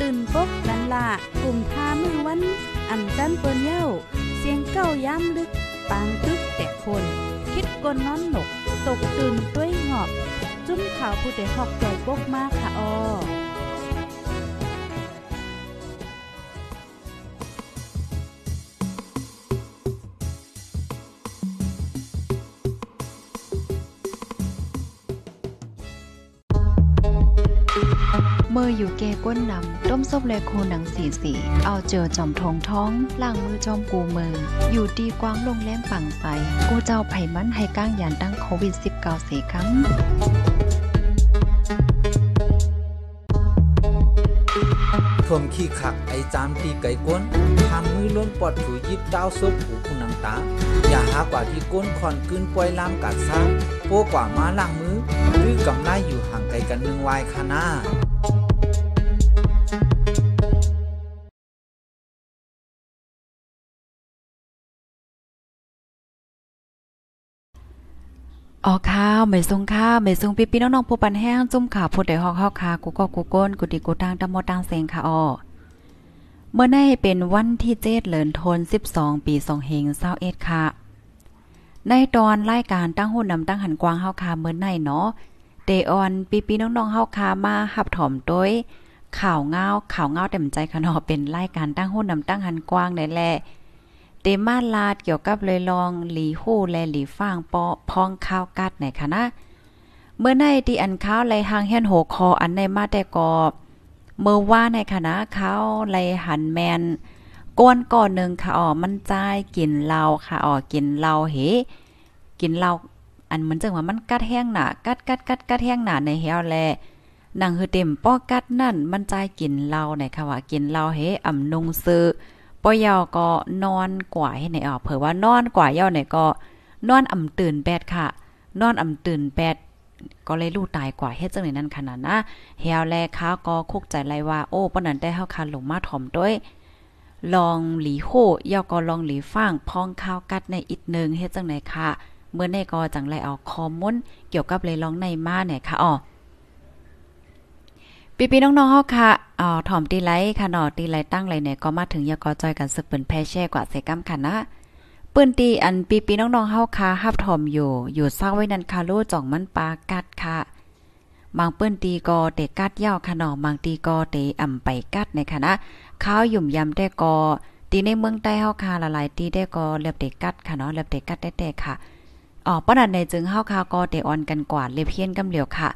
ตื่นปกกันละกลุ่มท่ามือวัน อันจันเปิ้นเย้า เสียงเก้าย้ำลึก ปางตึกแต่คน คิดกนนอนหนก ตกตื่นด้วยหงอบ จุ้มข่าวผู้เด็กหอกใจปกมากค่ะออ ออยู่เกก้นนำต้มซบเลโคหนังสีสีเอาเจอจอมทองท้องล่างมือจอมกูมือ อยู่ดีกวางลงแรงปังใสกูเจ้าไผ่มันให้ก้างยานตั้งโควิด -19 เสียครั้งท่วมขี้ขักไอจามตีไก่ก้นทำมือล้นปอดถูยิบเต้าซบหูผู้นังตา อย่าหากว่าที่ก้นคอนกึนปล่อยลามกัดซ่าโป้กว่ามาล่างมือหรือกำไลอยู่ห่างไกลกันเมืองวายคานา ออกข้าวไม่ทรงข้าวไม่ทรงปีปีน้องๆผู้ปันแห้งจุ่มข่าวผู้ใดฮอกเฮาคากูก็กูก้นกูดีกูตังตะโมตังเซงค่ะออเมื่อในเป็นวันที่เจ็ดเหลินทน 12 ปี2เฮง21ค่ะ ในตอนรายการตั้งหุ่นนำตั้งหันกวางเฮาคาเมื่อในเนาะเดออนปีปีน้องๆเฮาคามาหับถอมโดยข่าวเงาข่าวเงาเต็มใจค่ะเนาะเป็นรายการตั้งหุ่นนำตั้งหันกวางนั่นแหละ ตมาลาดเกี่ยวกับเลยลองหลีหู้และหลีฟางปอพองข้าวกัดไหนคะนะเมื่อในที่อันข้าวไหลหางเฮียนโหคออันในมาแต่กอเมื่อว่าในคณะเขาไหลหันแมนก้วนก่อนหนึ่งค่ะอ๋อมันจ่ายกินเหล้าค่ะอ๋อกินเหล้าเฮกินเหล้าอันเหมือนจังว่ามันกัดแห้งหนากัดกัดกัดกัดแห้งหนาในเฮวแลหนังคือเต็มป้อกัดนั่นมันจ่ายกินเหล้าไหนค่ะว่ากินเหล้าเฮอ่ำนงซื้อ ปอยอก็นอนกว่าให้ไหนออกเผื่อว่านอนกว่าเย่าไหนก็ นอนอ่ำตื่นแปดค่ะ นอนอ่ำตื่นแปดก็เลยลูกตายกว่าเฮ็ดจังได๋นั้นขนาดนะเฮวแลค้าก็คุกใจไลว่าโอ้ปนนั้นได้เฮาคันลงมาถ่อมด้วย ลองหลีโหยอก็ลองหลีฟ้างพองข้าวกัดในอีกนึงเฮ็ดจังได๋ค่ะ เมื่อในก็จังไลเอาคอมมุนเกี่ยวกับเลยลองในมาเนี่ยค่ะอ๋อ ปีปีน้องๆเฮาค่ะอ๋อถ่อมตีไลค่ะเนาะตีไลตั้งไลเนี่ยก็มาถึงยากอจอยกันสึกเปิ้นแพ่แช่กว่าเสกำค่ะนะเปื้นตีอันปีปีน้องๆเฮาค่ะฮับถ่อมอยู่ อยู่เศร้าไว้นันค่ะโลจ่องมันปลากัดค่ะบางเปิ้นตีก็เตกัดยาวค่ะเนาะบางตีก็เตอ่ำไปกัดในค่ะนะข้าวหยุ่มยำได้ก็ตีในเมืองใต้เฮาค่ะหลายๆตีได้ก็เรียบเตกัดค่ะเนาะเรียบเตกัดได้ๆค่ะอ๋อปานนั้นในจึงเฮาค่ะก็เตออนกันกว่าเลเพียนกำเหลียวค่ะ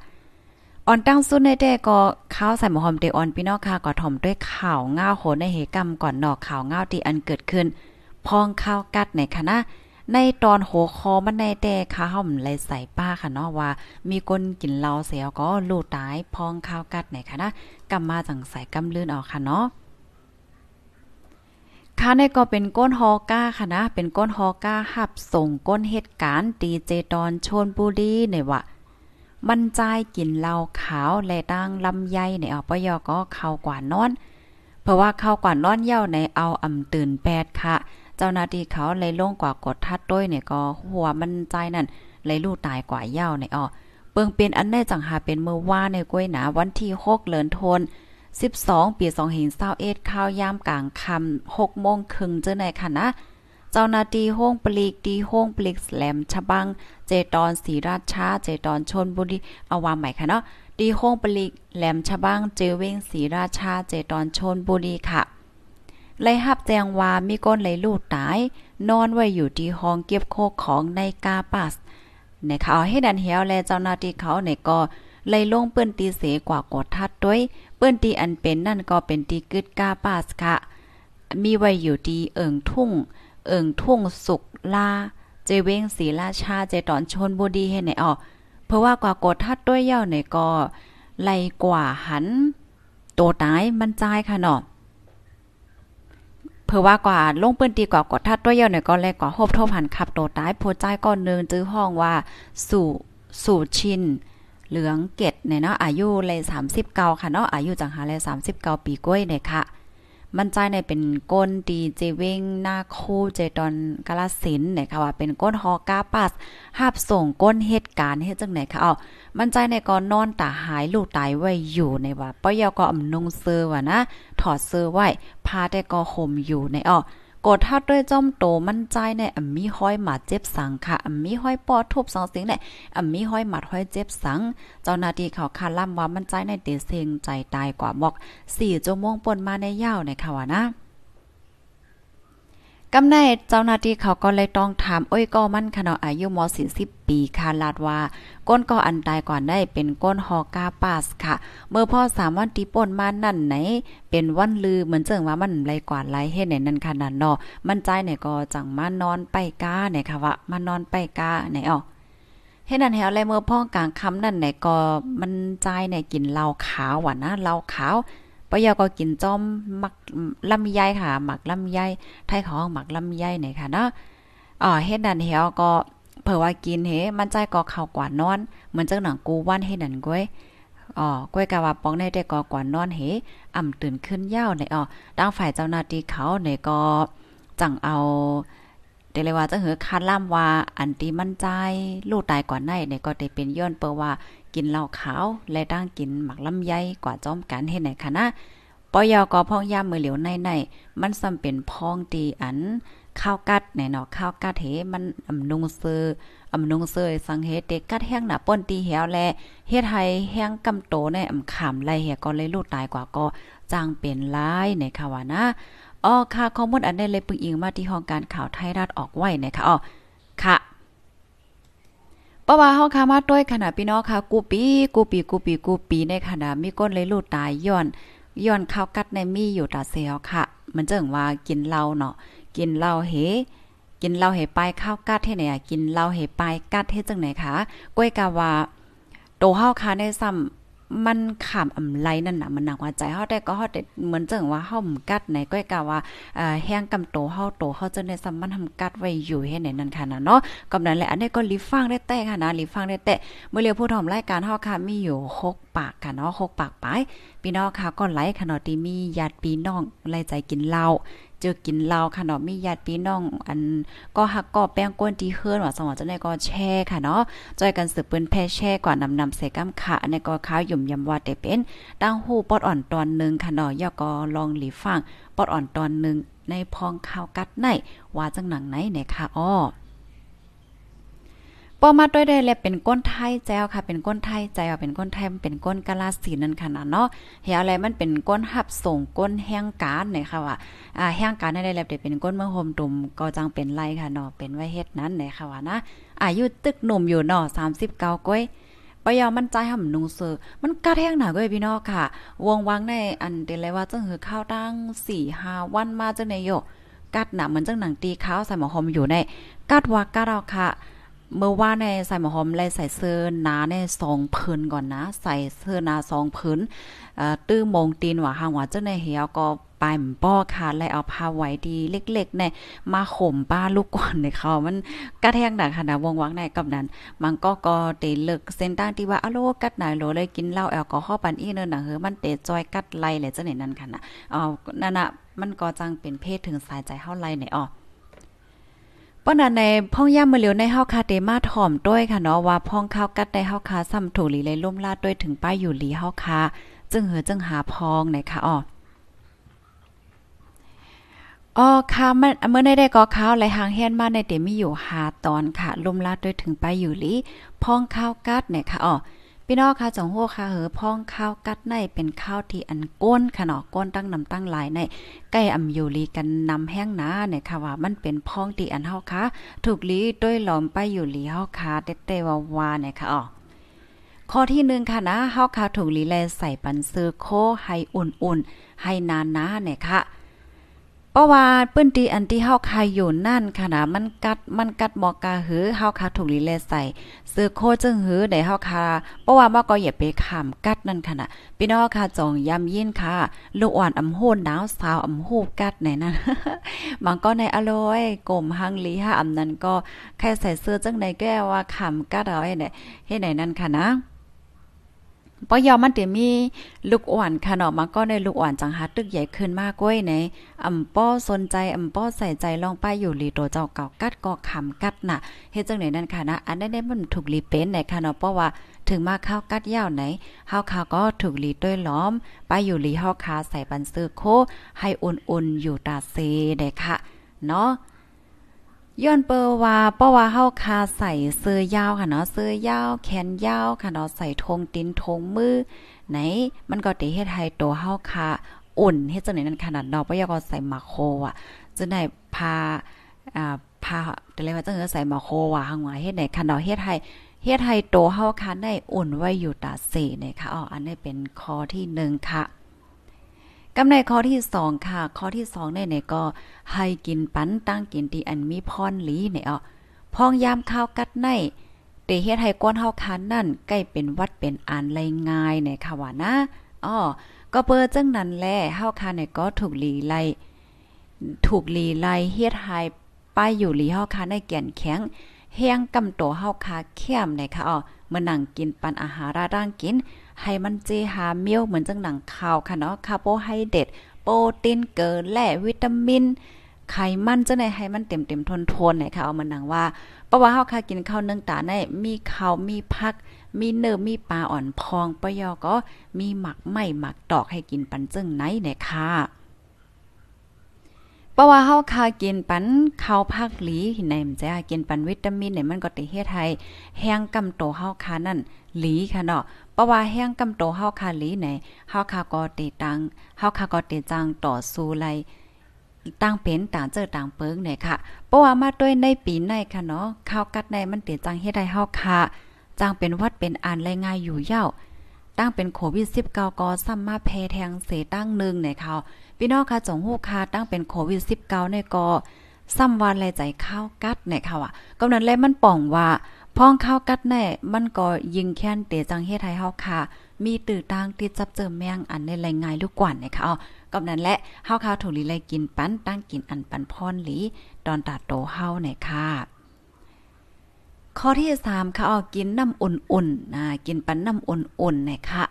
ออนตั้งสุดในแต่ก็ข้าวใส่หมูหอมเตออนพี่น้องค่ะก็ถ่อมด้วยข่าวง่าวโหในเหตุกรรมก่อนนอกข่าวง่าวที่อันเกิดขึ้น พองข้าวกัดในคณะในตอนโหคอมันในแต่ข้าวไหลใส่ป้าค่ะเนาะว่า มีคนกินเหล้าเสียก็ลูกตายพองข้าวกัดในคณะกำมาจังใส่กำลื่นออกค่ะเนาะค่ะในก็เป็นก้นฮอก้าค่ะนะเป็นก้นฮอก้าหับส่งก้นเหตุการณ์ตีเจตอนชนบุรีในว่า มันจายกินเหล้าขาวและดังลำไยในอปยก็เข้ากว่านอน เพราะว่าเข้ากว่านอนเย้าในเอาอ่ำตื่นแปดค่ะ เจ้าหน้าที่เขาเลยลงกว่ากดทัดด้วยเนี่ยก็หัวมันใจนั่นเลยลูกตายกว่าเย้าในอ้อเปิงเป็นอันได้จังหาเป็นเมื่อว่าในกล้วยหนาวันที่6เลินทน12 ปี2หิน21ข้าวยามกลางค่ำ6โมงครึ่งเจอในค่ะนะ เจ้าหน้าที่ห้องปลีกดีห้องปลีกแหลมฉบัง เจตอนศรีราชา เจตอนชนบุรีเอาว่าใหม่ค่ะเนาะดีห้องปลีกแหลมฉบังเจเวงศรีราชา เจตอนชนบุรีค่ะไล่หับแจงว่ามีก้นไหลลูกตาย นอนไว้อยู่ที่ห้องเก็บโคกของในกาปัสในเขาให้ดันเหียวและเจ้าหน้าที่เขาในก็ไล่ลงเปิ้นตีเสกว่ากดทัดด้วย เปิ้นตีอันเป็นนั่นก็เป็นตีกึดกาปัสค่ะ มีไว้อยู่ที่เอิงทุ่ง เอิงทุ่งสุกลาเจเวงศรีราชาเจตอนชนบุรีเฮ็ดไหนออก เพราะว่ากว่ากดทัดด้วยเย่าในก็ไล่กว่าหันโตตายมันจายค่ะเนาะเพื่อว่ากว่าลงปืนตีกว่ากดทัดตัวเย่าเนี่ยก็เลกว่าโฮบทบหันขับโตตายโพใจก้อนนึงจื้อห้องว่าสู่สู่ชินเหลืองเกตเนี่ยเนาะอายุเลย39ค่ะเนาะอายุจังหาเลย39ปีก้อยเนี่ยค่ะ มันใจในเป็นก้นดีเจเวงหน้าคู่เจดอนกาลสินเนี่ยค่ะว่าเป็นก้นฮอกาปัสหับส่งก้นเหตุการณ์เฮ็ดจังไหนค่ะเอามันใจในก่อนนอนตาหายลูกตายไว้อยู่ในว่าป้อยก็อำนุงเซอว่านะถอดเซอไว้พาแต่ก็ห่มอยู่ในอ้อ กดทัดด้วยจ้อมโตมั่นใจในอัมมีห้อยหมัดเจ็บสังค่ะอ่ำมีห้อยปอดทุบสองสิงเนี่ยอัมมีห้อยหมัดห้อยเจ็บสัง เจ้าหน้าที่เขาคาล่ำว่ามั่นใจในเตเซงใจตายกว่าบอก4ชั่วโมงปนมาในยาวในค่ะว่านะ กำในเจ้าหน้าที่เขาก็เลยต้องถามอ้อยก็มั่นขนาดอายุม40ปีค่ะลาดว่า ก้นก็อันตายก่อนได้เป็นก้นฮอกาปาสค่ะ เมื่อพ่อสามวันตีป่นมานั่นไหน เป็นวันลือเหมือนเจิงว่ามันไรกว่าไรเฮ็ดไหนนั่นขนาดเนาะมันใจเนี่ยก็จังมานอนไปกาเนี่ยค่ะว่ามานอนไปกาไหนอ๋อเฮ็ดนั่นแฮวเลยเมื่อพ่อกลางค่ำนั่นไหนก็มันใจเนี่ยกินเหล้าขาวว่ะนะเหล้าขาว ปยอก็กินจอมหมักลำไยค่ะหมักลำไยไทยของหมักลำไยเนี่ยค่ะเนาะอ๋อเฮ็ดนั่นเหี่ยวก็เผื่อว่ากินเฮมันใจก็เข้ากว่านอน เหมือนจังหนังกูวันเฮ็ดนั่นก้ยอ๋อก้อยกะว่าปองได้ได้ก็กว่านอนเฮอ่ำตื่นขึ้นยาวในอ๋อดังฝ่ายเจ้าหน้าที่เขาเนี่ยก็จังเอา แต่เลยว่าจะเหือคาดล่ำว่าอันตีมั่นใจ ลูกตายก่อนในเนี่ยก็ได้เป็นย้อนเปว่ากินเหล้าขาว และตั้งกินหมักลำไยกว่าจอมกันเฮ็ดไหนคะนะปอยอก็พ้องย่ามมือเหลียวในในมันซ้ำเป็นพองตีอันข้าวกัดในเนาะข้าวกัดเฮมันอำนุงเซออำนุงเซอสังเฮเด็กกัดแห้งหน้าป่นตีเหียวแลเฮ็ดให้แห้งกำโตในอำขามไล่เหียก็เลยลูกตายกว่าก็จางเป็นลายในค่ะว่านะ อ๋อค่ะข้อมูลอันนี้เลยปึงอิงมาที่ห้องการข่าวไทยรัฐออกไว้นะคะอ๋อค่ะเพราะว่าเฮาคามาด้วยขนาดพี่น้องค่ะ กูปีกูปีกูปีกูปีในขณะมีก้นเลยลูดตายย้อนย้อนข้าวกัดในมีอยู่ตาเสียวค่ะ มันจังว่ากินเหล้าเนาะกินเหล้าเฮกินเหล้าเฮไปข้าวกัดเฮ็ดไหนอะกินเหล้าเฮไปกัดเฮ็ดจังไหนคะก้อยกะว่าโตเฮาค่ะในซ้ำ มันขามอำไลนั่นน่ะมันหนักว่าใจเฮาได้ก็เฮาได้เหมือนจังว่าเฮากัดในก้อยกะว่าเอ่อแห้งกำโตเฮาโตเฮาจะได้ซ้ำมันทำกัดไว้อยู่เฮ็ดไหนนั่นค่ะนะเนาะกำนั้นแหละอันนี้ก็รีฟังได้แต่ค่ะนะรีฟังได้แต่เมื่อเรียวผู้ทอมรายการเฮาค่ะมีอยู่6ปากค่ะเนาะ6ปากปลายพี่น้องค่ะก็ไลค์ค่ะเนาะที่มีญาติพี่น้องไล่ใจกินเหล้า เจอกินเหล้าค่ะเนาะมีญาติพี่น้องอันก็หักก็แป้งก้นที่เฮือนว่าสมองจะได้ก็แช่ค่ะเนาะจอยกันสืบปืนแพ่แช่กว่านำนำใส่กำขาอันนี้ก็ข้าวหยุ่มยำว่าแต่เป็นตั้งหูปอดอ่อนตอนหนึ่งค่ะเนาะย่อก็ลองหลีฟังปอดอ่อนตอนหนึ่งในพองข้าวกัดในว่าจังหนังไหนเนี่ยค่ะอ้อ ป้อมาด้วยได้แลเป็นก้นไทยแจ้วค่ะ เป็นก้นไทยแจ้วเป็นก้นไทยเป็นก้นกะลาสีนั่นค่ะเนาะเฮียอะไรมันเป็นก้นหับส่งก้นแห้งการเนี่ยค่ะว่าอ่าแห้งการได้แลบเป็นก้นเมืองโฮมตุ่มก็จังเป็นไรค่ะเนาะเป็นไว้เฮ็ดนั้นเนี่ยค่ะว่านะอายุตึกหนุ่มอยู่เนาะ39ก้อยปยอมันใจห่ำนุงเซอมันกะแท่งหนาก้อยพี่น้องค่ะ วงวังในอันเดลยว่าจังหือข้าวตั้ง4-5วันมาจังในโยกัดหนาเหมือนจังหนังตีข้าวใส่หมอหอมอยู่ในกัดว่ากัดเอาค่ะ เมื่อว่าในใส่หมอหอมเลยใส่เสื้อหนาในสองพื้นก่อนนะ ใส่เสื้อหนาสองพื้นตื้อมงตีนว่าหางว่าเจ้าในเหี่ยวก็ปลายป้อค่ะเลยเอาผ้าไว้ดีเล็กๆในมาข่มป้าลูกก่อนในเขามันกระแทกหนักค่ะนะวงวังในกับนั้น มันก็ก็เตเลิกเส้นตั้งที่ว่าอโลกัดไหนโลเลยกินเหล้าแอลกอฮอล์ปันอีเนินน่ะเฮ้มันเตจอยกัดไล่เลยเจังไหนนั่นค่ะนะอ๋อนั่นน่ะมันก็จังเป็นเพศถึงสายใจเฮาไล่ในอ๋อ ป้อนั้นในพ่องย่ามมือเหลียวในเฮาคาเตมาถ่อมด้วยค่ะเนาะว่าพ่องข้าวกัดในเฮาคาซ้ำถูหลีเลยล่มลาดด้วยถึงป้ายอยู่หลีเฮาคาจึงเหือจึงหาพองในค่ะอ๋ออ๋อค่ะมันเมื่อได้ได้ก็ข้าวไหลหางแฮนมาในเตมีอยู่หาตอนค่ะลมลาดด้วยถึงไปอยู่ลีพ่องข้าวกัดเนี่ยค่ะอ๋อ พี่น้องค่ะจังโหค่ะเหอพ้องข้าวกัดในเป็นข้าวที่อันก้นค่ะเนาะก้นตั้งนำตั้งหลายในใกล้อำอยู่ลีกันนำแห้งหนาเนี่ยค่ะว่ามันเป็นพ้องที่อันเฮาค่ะถูกลีด้วยหลอมไปอยู่ลีเฮาค่ะเต้ๆวาๆเนี่ยค่ะอ๋อข้อที่หนึ่งค่ะนะเฮาค่ะถูกลีแลใส่ปันซื้อโคให้อุ่นๆให้นานๆเนี่ยค่ะ เพราะว่าเปิ้นตีอันที่เฮาคายอยู่นั่นค่ะนะมันกัดมันกัดหมอกาหือเฮาคาถูกลีเลใส่ซื้อโคจึงหือได้เฮาคาเพราะว่ามาก็อย่าไปขามกัดนั่นค่ะนะพี่น้องค่ะจองยำยินค่ะ ลูกอ่อนอำโหนหนาวสาวอำโหกัดไหนนั่นบางก็ในอร่อยกลมหังลีฮะอำนั้นก็แค่ใส่เสื้อจังไดแก้ว่าขามกัดเอาไอ้เนี่ยเฮ็ดไหนนั่นค่ะนะ ปอยอมันเดี๋ยวมีลูกอ่อนค่ะเนาะมันก็ในลูกอ่อนจังหาตึกใหญ่ขึ้นมากก้วยในอำป้อสนใจอำป้อใส่ใจลองไปอยู่ลีโตเจ้าเก่ากัดก็ขำกัดน่ะเฮ็ดจังไหนนั่นค่ะนะอันนั้นมันถูกลีเป็นไหนค่ะเนาะเพราะว่าถึงมาข้าวกัดยาวไหนเฮาคาก็ถูกลีด้วยล้อมไปอยู่ลีเฮาคาใส่ปันซื้อโคให้อุ่นๆอยู่ตาเซเด้ค่ะเนาะ ย้อนเปอว่าเพราะว่าเฮาคาใส่เสื้อยาวค่ะเนาะเสื้อยาวแขนยาวค่ะเนาะใส่ธงตินธงมือไหน มันก็ติเฮ็ดให้ตัวเฮาคาอุ่นเฮ็ดจังไหนนั้นขนาดเนาะบ่อยากก็ใส่มาโคอะจะได้พาอ่าพาแต่เลยว่าจังเออใส่มาโคว่ะหังว่าเฮ็ดไหนค่ะเนาะเฮ็ดให้เฮ็ดให้ตัวเฮาคาได้อุ่นไว้อยู่ตาเสนะคะอ๋ออันนี้เป็นข้อที่1ค่ะ กำในข้อที่สองค่ะ ข้อที่สองในเนี่ยก็ ให้กินปันตั้งกินที่อันมีพรหลีเนี่ยอ๋อพองยามข้าวกัดในเตเฮ็ดให้ก้นเฮาคันนั่นใกล้เป็นวัดเป็นอ่านไรง่ายเนี่ยค่ะว่านะอ๋อก็เปิดจังนั้นแลเฮาคันเนี่ยก็ถูกลีไลถูกลีไลเฮ็ดให้ป้ายอยู่ลีเฮาคันในแก่นแข็งแห้งกำโตเฮาคาเข้มเนี่ยค่ะอ๋อเมื่อนั่งกินปันอาหารร่างกิน ให้มันเจหาเมียวเหมือนจังหนังข้าวค่ะเนาะคาร์โบไฮเดรตโปรตีนเกินแร่วิตามิน ไขมันจะไหนให้มันเต็มเต็มทนๆเนี่ยค่ะเอามันหนังว่าเพราะว่าเฮาค่ะกินข้าวเนื่องตาในมีข้าวมีผัก มีเนื้อมีปลาอ่อนพองปยอก็มีหมักไหม้หมักตอกให้กินปันจึงไหนเนี่ยค่ะ เพราะว่าเฮาคากินปันข้าวผักหลีในมันจะกินปันวิตามินเนี่ยมันก็ติเฮ็ดให้แห้งกำโตเฮาคานั่นหลีค่ะเนาะเพราะว่าแห้งกำโตเฮาคาหลีไหนเฮาคาก็ติตังเฮาคาก็ติจังต่อสู้ไลตั้งเป็นต่างเจอต่างเปิงเนี่ยค่ะ เพราะว่ามาด้วยในปีในค่ะเนาะข้าวกัดในมันติจังเฮ็ดให้เฮาคาจังเป็นวัดเป็นอ่านรายงานอยู่ยาว ตั้งเป็นโควิด19ก็ซ้ำมาแพแทงเสตั้งหนึ่งเนี่ยค่ะพี่น้องค่ะจงฮู้ค่ะตั้งเป็นโควิด19เนี่ยก็ซ้ำวันแลใจข้าวกัดเนี่ยค่ะว่าก็นั้นแลมันป่องว่าพ้องข้าวกัดแน่มันก็ยิงแค้นเตจังเฮ็ดให้เฮาค่ะ มีตื่อตางติดจับเจอแมงอันในแรงงายลูกกว่านนะคะอ๋อกับนั้นและเฮาข้าวถูกลีไลกินปั้นตั้งกินอันปันพรหลี ตอนตาโตเฮาเนี่ยค่ะ ข้อที่สามค่ะออกินน้ำอุ่นๆนะกินปันน้ำอุ่นๆนะคะ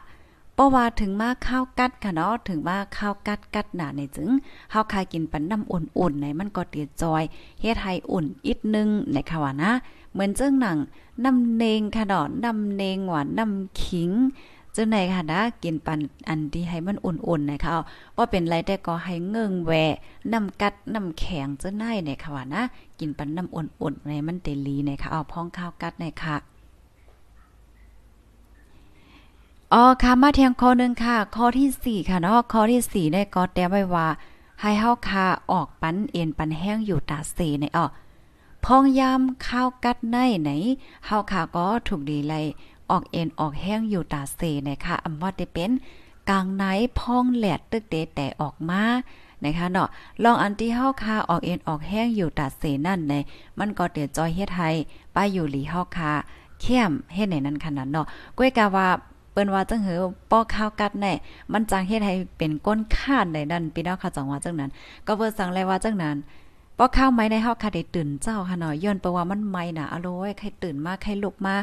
เพราะว่าถึงมาข้าวกัดค่ะเนาะถึงว่าข้าวกัดกัดหนาในจึงเฮาคายกินปันน้ำอุ่นๆในมันก็เตียจอยเฮ็ดให้อุ่นอีกนึงในค่ะว่านะ เหมือนเจ้งหนังน้ำเนงค่ะเนาะน้ำเนงหวานน้ำขิง จังไหนค่ะนะกินปันอันที่ให้มันอุ่นๆนะคะว่าเป็นไรแต่ก็ให้เงิงแวน้ำกัดน้ำแข็งจังไหนเนี่ยค่ะว่านะกินปันน้ำอุ่นๆในมันเตลีนะคะเอาพ้องข้าวกัดในค่ะอ๋อค่ะมาเทียงข้อนึงค่ะ ข้อที่ 4 ค่ะเนาะข้อที่4ได้ก็แต้ไว้ว่า ให้เฮาคาออกปันเอ็นปันแห้งอยู่ตาเสในอ๋อพองยามข้าวกัดในไหนเฮาค่ะก็ถูกดีไลย ออกเอ็นออกแห้งอยู่ตาเสนะคะอำว่าได้เป็นกลางไหนพองแหลดตึกเตแต่ออกมานะคะเนาะลองอันที่เฮาคาออกเอ็นออกแห้งอยู่ตาเสนั่นในมันก็เตียจอยเฮ็ดให้ป้าอยู่หลีเฮาคาเข้มเฮ็ดไหนนั้นขนาดเนาะก้วยกาว่าเปิ้นว่าจังหือป้อข้าวกัดแน่มันจังเฮ็ดให้เป็นก้นข้านในนั่นพี่น้องค่ะจังว่าจังนั้น ก็เพิ่นสั่งเลยว่าจังนั้น ป้อข้าวไหมในเฮาค่ะได้ตื่นเจ้าค่ะเนาะย้อนเพราะว่ามันไหมน่ะอร่อยใครตื่นมาใครลุกมา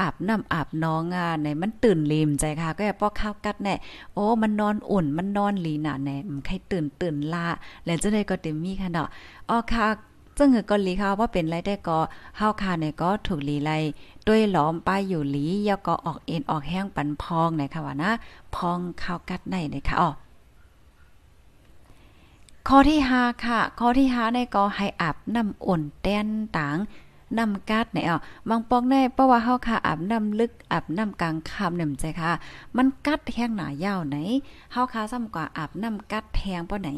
อาบน้ำอาบน้องอะในมันตื่นลืมใจค่ะ ก็ป้อข้าวกัดแน่โอ้มันนอนอุ่นมันนอนลีน่ะแน่ใครตื่นตื่นลาแล้วจังได๋ก็เต็มมีค่ะเนาะอ๋อค่ะซึ่งก็ลีค่ะว่าเป็นไรได้ก็เฮาคาเนี่ยก็ถูกลีไลด้วยหลอมป้ายอยู่หลียาก็ออกเอ็นออกแห้งปันพองไหนะคะว่านะ พองข้าวกัดในนะคะอ๋อ ข้อที่5ค่ะ ข้อที่5ในก็ให้อาบน้ำอุ่นแต้นต่างน้ำกัดเนี่อะบางปองได้เพราะว่าเฮาค่ะอาบน้ำลึกอาบน้ำกลางค่ำเนี่ยใจค่ะ มันกัดแห้งหนายาวไหนเฮาค่ะซ้ำกว่าอาบน้ำกัดแทงป้อไหน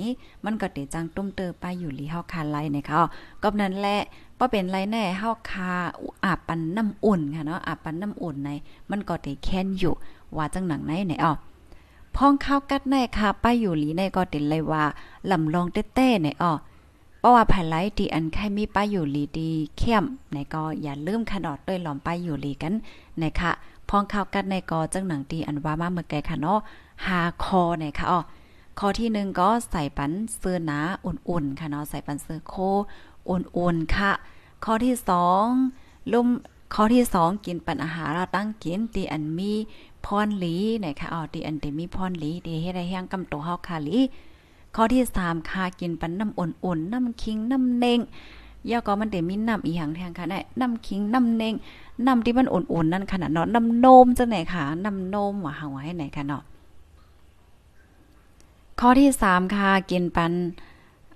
มันก็เตจังตุ้มเตอไปอยู่ลีเฮาค่ะไลเนี่ยค่ะก็นั้นแหละป้อเป็นไรแน่เฮาค่ะอาบปันน้ำอุ่นค่ะเนาะอาบปันน้ำอุ่นในมันก็เตแค้นอยู่ว่าจังหนังไหนไหนอะ พ้องข้าวกัดในค่ะป้าอยู่หลีในก็ติดเลยว่าลำลองเต้ๆในอ้อเพราะว่าภายไลที่อันใครมีป้าอยู่หลีดีเข้มในก็อย่าลืมขนอดด้วยหลอมป้าอยู่หลีกันนะคะพ้องข้าวกัดในก็จังหนังตีอันว่ามาเมื่อไกลค่ะเนาะหาคอในค่ะอ้อข้อที่หนึ่งก็ใส่ปันเสื้อหนาอุ่นๆค่ะเนาะใส่ปันเสื้อโคอุ่นๆค่ะ ข้อที่สองลุ่มข้อที่สองกินปันอาหารเราตั้งกินตีอันมี พรหลีนะคะอ๋อตีอันตีมีพรหลีตีเฮ็ดให้แห้งกำตัวเฮาคาลีข้อที่สามค่ะกินปันน้ำอุ่นๆน้ำคิงน้ำเน่งย่อก็มันเดมีน้ำอีหยังแทงค่ะได้น้ำคิงน้ำเน่งน้ำที่มันอุ่นๆนั่นขนาดเนาะน้ำนมจังไหนค่ะน้ำนมว่าหาไว้ให้ไหนค่ะเนาะข้อที่สามค่ะกินปัน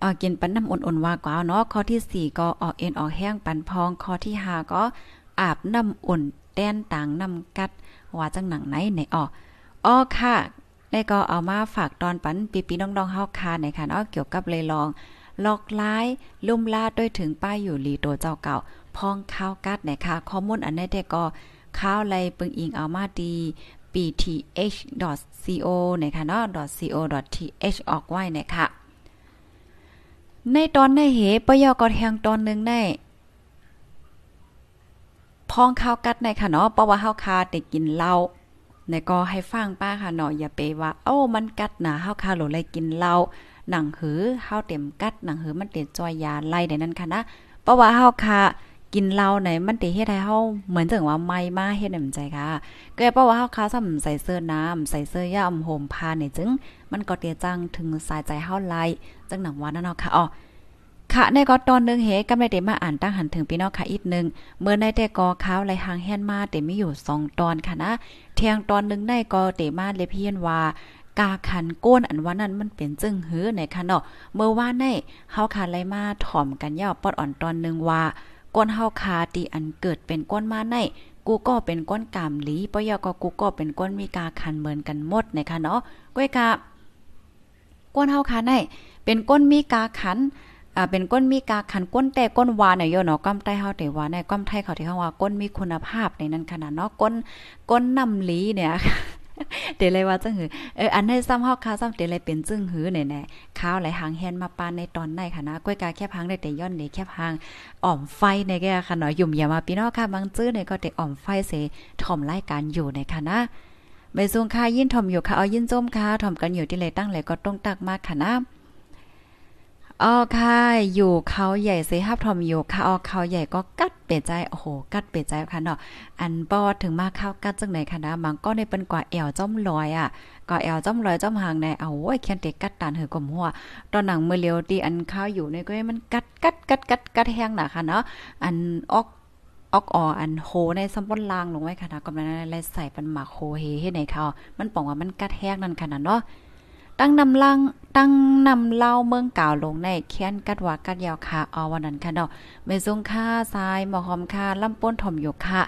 เอ่อกินปันน้ำอุ่นๆว่ากว่าเนาะข้อที่สี่ก็ออกเอ็นออกแห้งปันพองข้อที่ห้าก็อาบน้ำอุ่นแต้นต่างน้ำกัด ว่าจังหนังไหนไหนอออ้อค่ะได้ก็เอามาฝากตอนปันปีปีน้องๆเฮาคาในค่ะเนาะเกี่ยวกับเลยลองลอกล้ายลุ่มลาดด้วยถึงป้ายอยู่ลีโตเจ้าเก่า พองข้าวกัดในค่ะข้อมูลอันนี้ได้ก็ข้าวไรปึงอิงเอามาดี pth.co นะคะเนาะ .co.th ออกไว้นะคะในตอนในเหปยอกอแทงตอนนึงได้ พองข้าวกัดในค่ะเนาะเพราะว่าเฮาคาแต่กินเหล้าในก็ให้ฟังป้าค่ะเนาะอย่าไปว่าโอ้มันกัดนะเฮาคาโหลเลยกินเหล้าหนังหือเฮาเต็มกัดหนังหือมันเต็มจอยยาไล่ได้นั่นค่ะนะเพราะว่าเฮาคากินเหล้าไหนมันติเฮ็ดให้เฮาเหมือนจังว่าไม่มาเฮ็ดให้มันใจค่ะก็เพราะว่าเฮาคาซ้ำใส่เสื้อน้ำใส่เสื้อย่าอำโหมผ้านี่จึง มันก็เตียจังถึงสายใจเฮาไล่จังหนังว่านั่นเนาะค่ะอ๋อ ค่ะในก็ตอนนึงเฮกำได้เตมาอ่านตั้งหันถึงพี่น้องค่ะอีกนึงเมื่อในแต่กอข้าวไหลหางแฮนมาเตมีอยู่2ตอนค่ะนะเที่ยงตอนนึงในก็เตมาเลเพียนว่ากาขันก้นอันว่านั้นมันเป็นจึงหือในค่ะเนาะเมื่อว่าในเฮาค่ะไหลมาถ่อมกันยาวปอดอ่อนตอนนึงว่าก้นเฮาคาตีอันเกิดเป็นก้นมาในกูก็เป็นก้นกามหลีปยก็กูก็เป็นก้นมีกาคันเหมือนกันหมดนะคะเนาะก้อยกาก้นเฮาคาในเป็นก้นมีกาขัน อ่าเป็นก้นมีกาขันก้นแต่ก้นวานเนี่ยโยเนาะก้มใต้เฮาแต่ว่าในก้มไทยเขาที่เฮาว่าก้นมีคุณภาพในนั้นขนาดเนาะก้นก้นน้ำลีเนี่ยเดี๋ยวเลยว่าจังหือเอออันให้ซ้ำฮอกค้าซ้ำเดี๋ยวเลยเป็นจึงหือแน่ๆข้าวไหลหางแฮนมาปานในตอนในค่ะนะก้อยกาแค่พังได้แต่ย้อนเลยแค่พังอ่อมไฟในแกค่ะเนาะยุ่มอย่ามาพี่น้องค่ะบางจื้อเนี่ยก็แต่อ่อมไฟเสถ่อมรายการอยู่ในค่ะนะไปซุงค่ะยินถ่อมอยู่ค่ะเอายินจมค่ะถ่อมกันอยู่ที่เลยตั้งเลยก็ต้องตักมากค่ะนะ อ๋อค่ะ อยู่เขาใหญ่เสฮับทอมอยู่ค่ะอ๋อเขาใหญ่ก็กัดเปใจ โอ้โห กัดเปใจค่ะเนาะ อันปอถึงมาเข้ากัดจังไหนค่ะนะบางก็ในเป็นกว่าแอวจ้อมลอยอะก็แอวจ้อมลอยจ้อมหางในเอาโอ้ยแค่นเตกัดตานเหือกลมหัว ตอนหนังมือเลียวตีอันข้าวอยู่ในก็มันกัดกัดกัดกัดกัดแห้งน่ะค่ะเนาะ อันออกออกอออันโฮในซัมบอนลางลงไว้ค่ะนะกำลังอะไรใส่เป็นหมากโฮเฮให้ในเขามันป่องว่ามันกัดแห้งนั่นค่ะนะเนาะ ตั้งนำลังตั้งนำเล่าเมืองก่าวลงในแค้นกัดวากัดยาวค่ะเอาวันนั้นค่ะเนาะเมซุงค่าทรายหมอหอมค่ะลำป้นถ่อมอยู่ค่ะ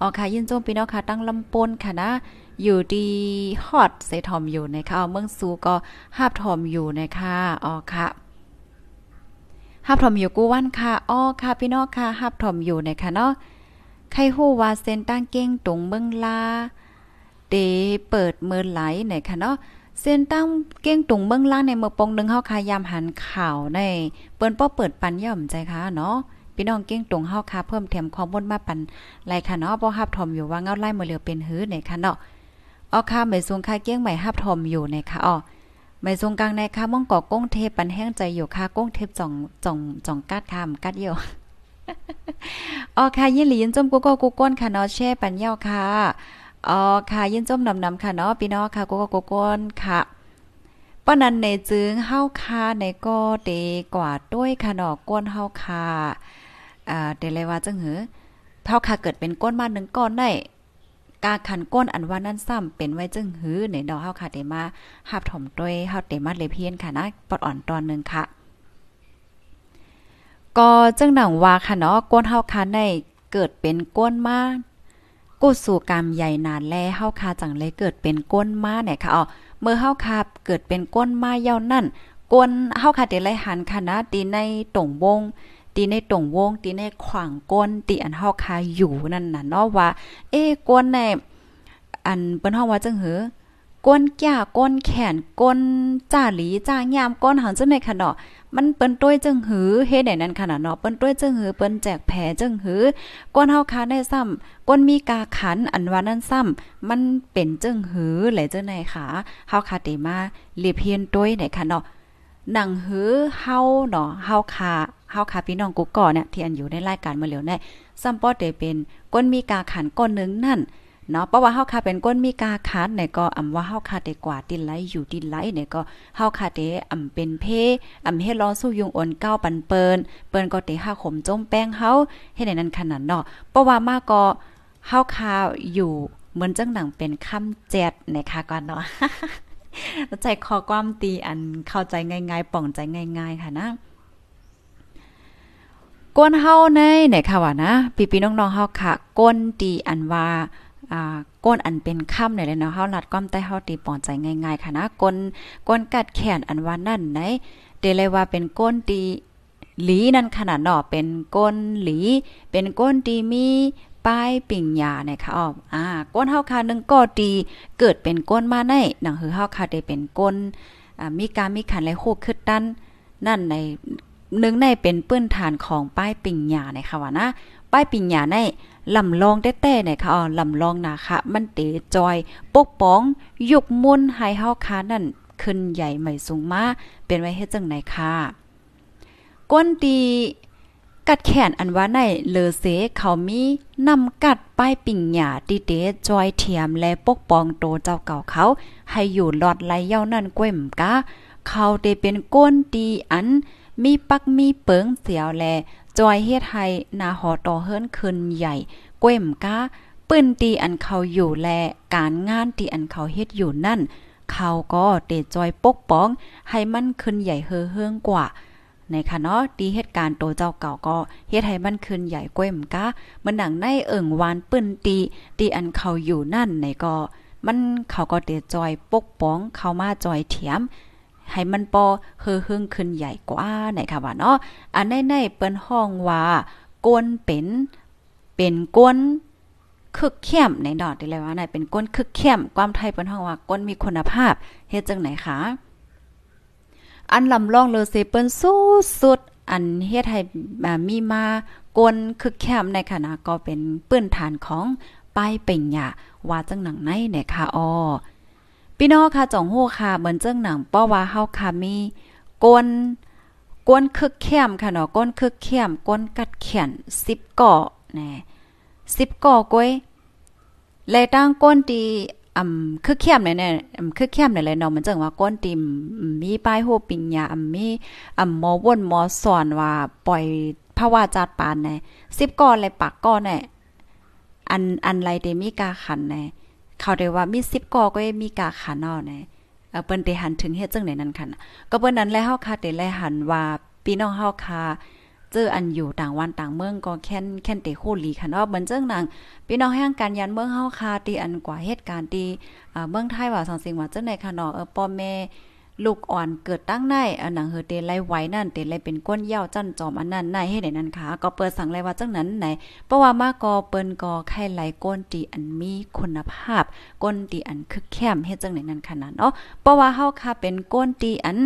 ออค่ะยินโจมพี่น้องค่ะตั้งลำป้นค่ะนะอยู่ดีฮอตใส่ถ่อมอยู่ในค่ะเมืองซูก็ห้าบถ่อมอยู่นะคะอ๋อค่ะหับถ่อมอยู่กูวันค่ะอ้อค่ะพี่น้องค่ะหับถ่อมอยู่ในคะเนาะใครฮู้ว่าเส้นตั้งเก้งตรงเมืองลาเดเปิดเมือไหลในคะเนาะ เส้นตั้งเก้งตุงเมืองล่างในเมืองปงนึงเฮาคายามหันข่าวในเปิ้นป้อเปิดปันย่อมใจค่ะเนาะพี่น้องเก้งตุงเฮาคาเพิ่มเติมข้อมูลมาปันไลค่ะเนาะบ่ฮับทอมอยู่ว่าเงาไล่มือเหลียวเป็นหื้อในค่ะเนาะออค่ะไม่สูงค่าเก้งใหม่ฮับทอมอยู่ในค่ะอ๋อไม่ทรงกลางในค่ะม่องก่อก้งเทพปันแห้งใจอยู่ค่ะก้งเทพจ่องจ่องจ่องกัดคำกัดเยี่ยวอ๋อค่ะยินหลียินจมกูก็กูก้นค่ะเนาะแช่ปันเยี่ยวค่ะ อ๋อค่ะยินจมนำนำค่ะเนาะพี่น้องค่ะกูก็กูก้นค่ะป้านันในจึงเฮาคาในก็เดกว่าด้วยค่ะเนาะก้นเฮาคาอ่าเดเลยว่าจังหือเฮาคาเกิดเป็นก้นมาหนึ่งก้อนได้กาขันก้นอันว่านั้นซ้ำเป็นไว้จึงหือในดอกเฮาค่ะเดมาหับถมด้วยเฮาเดมาเลเพียนค่ะนะปอดอ่อนตอนนึงค่ะ ก็จังหนังว่าค่ะเนาะก้นเฮาคาในเกิดเป็นก้นมา กูสู่กรรมใหญ่นานแลเฮาคาจังเลยเกิดเป็นก้นมาเนี่ยค่ะอ๋อเมื่อเฮาคาเกิดเป็นก้นมาเย่านั่นก้นเฮาคาเดไลหันค่ะนะตีในตรงวงตีในตรงวงตีในขวางก้นตีอันเฮาคาอยู่นั่นน่ะเนาะว่า เอ้ก้นในอันเปิ้นเฮาว่าจังหือก้นแก่ก้นแขนก้นจ้าหลีจ้ายามก้นหังจังในค่ะเนาะมันเปิ้นต้วยจึงหือเฮ็ดได้นั้นขนาดเนาะเปิ้นต้วยจึงหือเปิ้นแจกแผลจึงหือก้นเฮาคาได้ซ้ำก้นมีกาขันอันว่านั้นซ้ำมันเป็นจึงหือไหลจังไหนค่ะเฮาคาเตมาเลียเพียนต้วยไหนค่ะเนาะหนังหือเฮาเนาะเฮาคาเฮาคาพี่น้องกุ๊กก่อเนี่ยที่อันอยู่ในรายการเมื่อเหลียวได้ซ้ำป้อเตเป็นก้นมีกาขันก้นนึงนั่น เนาะเพราะว่าเฮาคาเป็นก้นมีกาคัดเนี่ยก็อำว่าเฮาคาได้กว่าตินไหลอยู่ตินไหลเนี่ยก็เฮาคาเตอำเป็นเพอำเฮ็ดรอสู้ยุงอ่อนก้าวปันเปินเปิ้นก็เตหาขมจมแป้งเฮาเฮ็ดในนั้นขนาดเนาะเพราะว่ามาก็เฮาคาอยู่เหมือนจังหนังเป็นคำแจ็ดนะคะก่อนเนาะใจคอความตีอันเข้าใจง่ายๆป่องใจง่าย ๆ ค่ะนะก้นเฮาในไหนค่ะว่านะ พี่ๆน้องๆเฮาค่ะก้นตีอันว่า ก้นอันเป็นค่ำเนี่ยเลยเนาะเฮาลัดก้อมใต้เฮาตีปอนใจง่ายๆค่ะนะก้นก้นกัดแขนอันว่านั่นไหนเดเลยว่าเป็นก้นตีหลีนั่นขนาดเนาะเป็นก้นหลี เป็นก้นตีมีป้ายปิ่งยาเนี่ยค่ะอ๋ออ่าก้นเฮาค่ะนึงก็ตีเกิดเป็นก้นมาในหนังคือเฮาค่ะได้เป็นก้นอ่ามีการมีขันและโคขึ้นดันนั่นในหนึ่งในเป็นปื้นฐานของป้ายปิ่งยาเนี่ยค่ะว่านะป้ายปิ่งยาในลำลองแต้ๆเนี่ยค่ะอ๋อลำลองนาคะมันเตจอย ปกป้อง ยุกมุนให้เฮาคานั่นขึ้นใหญ่ใหม่สูงมาเป็นไว้เฮ็ดจังไหนค่ะก้นตีกัดแขนอันว่าในเลอเสเขามีนำกัดป้ายปิ่งหยาตีเตจอยเทียมและปกป้องโตเจ้าเก่าเขา ให้อยู่หลอดไหลเย้านั่นก้วยมกะเขาเตเป็นก้นตีอัน มีปักมีเปิงเสียวแล จอยเฮ็ดให้นาหอต่อเฮิรนขึ้นใหญ่เก้มก้าปืนตีอันเขาอยู่แลการงานที่อันเขาเฮ็ดอยู่นั่น เขาก็เตจอยปกป้อง ให้มันขึ้นใหญ่เฮือเฮืองกว่าในค่ะเนาะตีเหตุการณ์โตเจ้าเก่าก็เฮ็ดให้มันขึ้นใหญ่ก้มก้ามันหนังในเอิ่งวานปื้นตีตีอันเขาอยู่นั่นในก็ มันเขาก็เตจอยปกป้องเขามาจอยเถียม ให้มันปอเฮือเฮืองขึ้นใหญ่กว่าไหนค่ะว่าเนาะอันในในเปิ้นห้องว่ากวนเป็นเป็นกวนคึกเข้มในดอดได้เลยว่าไหนเป็นก้นคึกเข้มความไทยเปิ้นห้องว่าก้นมีคุณภาพเฮ็ดจังไหนคะอันลำลองเลเซเปิ้นสู้สุดอันเฮ็ดให้มีมากวนคึกแคมในขณะก็เป็นปื้นฐานของป้ายเป่งหยาว่าจังหนังในเนี่ยค่ะอ้อ พี่น้องค่ะจ่องโหค่ะเหมือนเจ้งหนังป้อว่าเฮาค่ะมีกวนกวนคึกเข้มค่ะเนาะก้นคึกเข้มก้นกัดแขน10ก่อแน่10ก่อก้อยแลตั้งก้นตีอ่ำคือเข้มเนี่ยเนี่ยคือเข้มเนี่ยเลยเนาะมันจังว่าก้นติมมีป้ายโหปิงยาอ่ำมีอ่ำหมอวนหมอสอนว่าปล่อยภาวะจัดปานแน่10ก่อเลยปากก่อแน่อันอันไรเดมีกาขันแน่ เขาได้ว่ามี10กอก็มีกาขานอเน่เออเปิ้นได้หันถึงเฮ็ดจังไหนนั่นค่นก็เปิ้นนั้นแล้วเฮาค่ะได้แลหันว่าพี่น้องเฮาค่ะเจออันอยู่ต่างวันต่างเมืองก็แค่นแค่นเตโคลีค่ะเนาะเหมือนจังนางพี่น้องแห่งการยันเมืองเฮาค่ะที่อันกว่าเหตุการณ์ที่เมืองไทยว่าสังสิงว่าจังได๋ค่ะเนาะเออพ่อแม่ ลูกอ่อนเกิดตั้งในอันหนังเฮอเตไลไว้นั่นเตไลเป็นก้นเย่าจันจอมอันนั้นในให้ไหนนั่นค่ะก็เปิดสั่งเลยว่าจังนั้นไหนเพราะว่ามากก็เปิ้นก็ไข่ไหลก้นตีอันมีคุณภาพ ก้นตีอันคึกแคมเฮ็ดจังไหนนั่นขนาดเนาะเพราะว่าเฮาค่ะเป็นก้นตีอัน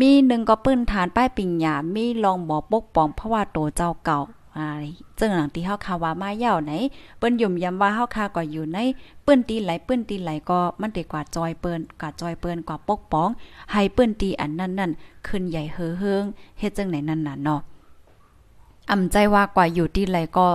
มีหนึ่งก็ปื้นฐานป้ายปิงหยามีลองบ่ปกป้องเพราะว่าโตเจ้าเก่า อ่าเจ้งหลังที่เฮาคาว่ามาเย่าไหนเปิ้นยุ่มย้ำว่าเฮาคาก็อยู่ในเปิ้นตีไหลเปิ้นตีไหลก็มันได้กว่าจอยเปิ้นกว่าจอยเปิ้นกว่าปกป้อง ให้เปิ้นตีอันนั้นนั่นขึ้นใหญ่เฮอเฮิงเฮ็ดจังไหนนั่นน่ะเนาะอำใจว่ากว่าอยู่ตีไหลก็